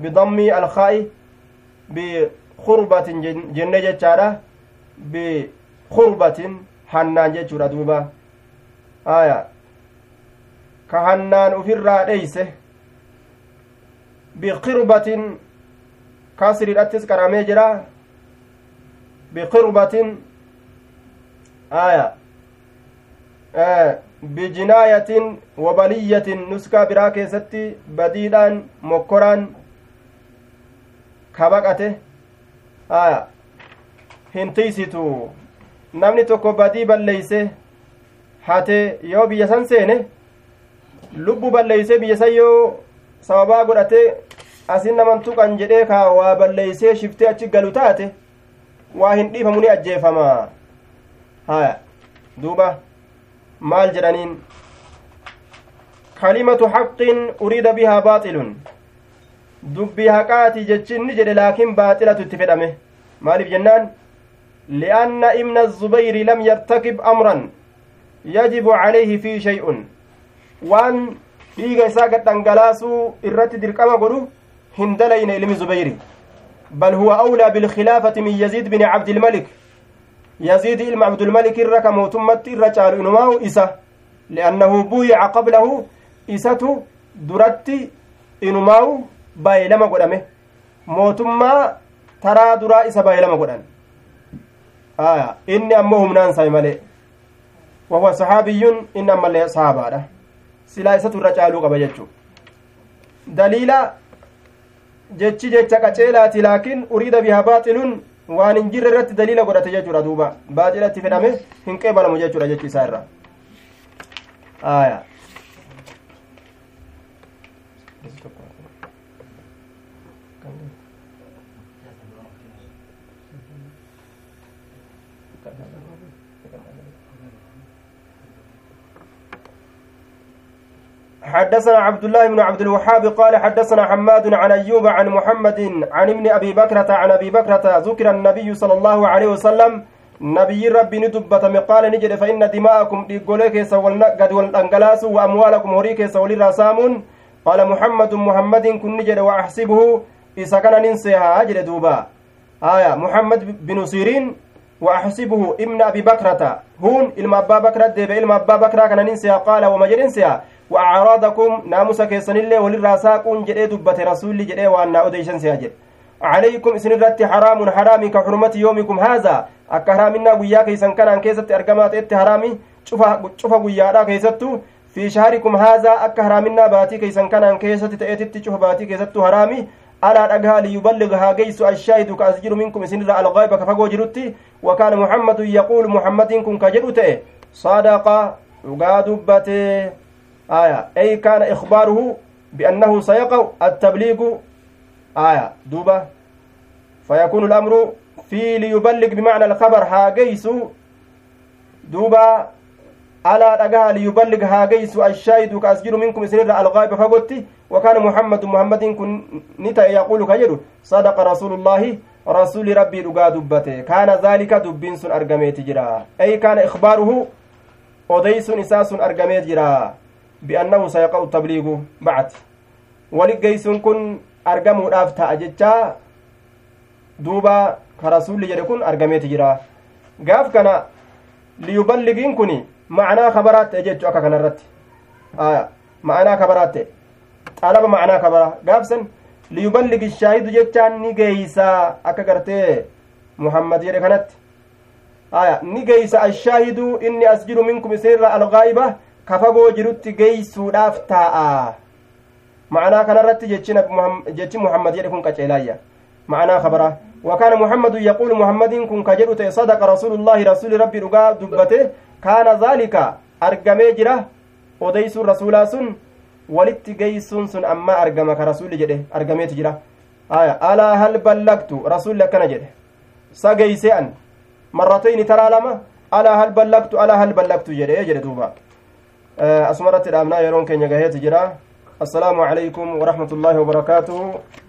bidammi alkaa'i bikurbatin jenne jechaadha bikurbatin hannaan jechuudha duuba aya ka hannaan ufirraa dheeyse biqirbatin kasriidhattis qaramee jira biqirbatin aya bijinaayatin wabaliyyatin nuskaa biraa keessatti badiidhaan mokkoraan ka baqate aya hin tiisitu namni tokko badii balleeyse hate yoo biyya san seene lubbu balleeyse biyya san yoo sababaa godhatee asin naman tuqan jedhee kaa waa balleeysee shiftee achi galu taate waa hin dhiifamu ni ajjeefama haya duuba maal jedhaniin kalimatu haqqin uriida bihaa baaxilun dubbii haqaati jechin ni jedhe laakiin baaxilatu itti fedhame maaliif jennaan li'anna ibna zubayri lam yartakib amran yajibu calayhi fii shay'un waan dhiiga isaa gadhangalaasuu irratti dirqama godhu hin dalayne ilmi zubayri huwa awlaa bilkilaafati min yaziid bini cabdilmalik yaziid ilma cabdulmalik irra ka mootummatti irra caalu inumaahu isa liannahu buyica qablahu isatu duratti inumaahu baay'elama godhame mootummaa taraa duraa isa baay'elama godhan aya inni ammoo humnaan sabe malee wahuwa saxaabiyyun inni ammallee saabaadha silaa isatu irra caaluu qaba jechuu daliila jechi jecha qaceelaati laakiin uriida bihaa baaxilun waan hin jirre irratti daliila godhate jechuudha duuba baaxilatti fedhame hin qeebalamu jechuudha jechi isaa irra حدثنا عبد الله بن عبد الوهاب قال حدثنا حماد عن أيوب عن محمد عن ابن أبي بكرة عن أبي بكرة ذكر النبي صلى الله عليه وسلم نبي ربي ندبة مقال نجد فإن دماءكم ديقوليك قد والأنقلاس وأموالكم هريك سولي راسامون قال محمد محمد كن نجد وأحسبه إذا كان ننسيها أجل دوبا. آية محمد بن سيرين وأحسبه ابن أبي بكرة. هون إلما أبا بكرة ديب إلما أبا بكرة كان ننسيها. قال وما جرنسيها وأعراضكم ناموس كيسن الله وللراساقون جدي دبت رسول جدي وأن أديشن سياجد. عليكم إسن الرت حرام حرام كحرمة يومكم هذا. أك حرامنا قيا كيسن كان كيست أرقمات إت حرامي. شوفا شوفا قيا كيستو. في شهركم هذا أك حرامنا باتي كيسن كان كيست تأتي شوف باتي كيستو حرامي. ألا أدها ليبلغها قيس الشاهد كأسجر منكم إسن الغيب كفقو جرتي وكان محمد يقول محمد كن كجرته صدق وقادبته آية. أي كان إخباره بأنه سيقع التبليغ. آية. دوبة. فيكون الأمر في ليبلغ بمعنى الخبر هاجيس دوبة. على رجاء ليبلغ هاجيس الشاهد كأسجر منكم سنر الغائب فقلت وكان محمد محمد كن نتا يقول كجر صدق رسول الله. رسول ربي رقا دبته. كان ذلك دبين سن أرقميت جرا. أي كان إخباره. أديس إساس أرقميت جرا. بأنه سيقع التبليغ بعد ولقيس كن argamuudhaaf ta'a jechaa duuba ka rasuulli jedhe kun argameeti jira gaaf kana liyuballigiin kun ma'anaa kabaraat ta'e jechuu akka kanarratti ma'anaa kabaraat ta'e xalaba ma'anaa kabara gaafsan liyuballigi shaahidu jechaan ni geeysaa akka gartee muhammad jedhe kanatti ni geeysa ashaahidu inni as jiru minkum isinirra algaa'iba ka fagoo jirutti geeysuudhaaf taa'a معناه كان رت جتش محمد يكون كجلايا معناه خبره وكان محمد يقول محمد كن كجرت صدق رسول الله رسول ربي رقا دبته كان ذلك أرقمي جرة وديس الرسول سن walitti geeysuun sun amma argama ka rasulli jedhe argameeti jira aya alaa hal ballagtu rasulli akkana jedhe sa geeyse an marratayni taraa lama alaa hal ballagtu alaa hal ballagtu duuba asumarratti dhaabnaa yeroon keenya gaheeti jira السلام عليكم ورحمة الله وبركاته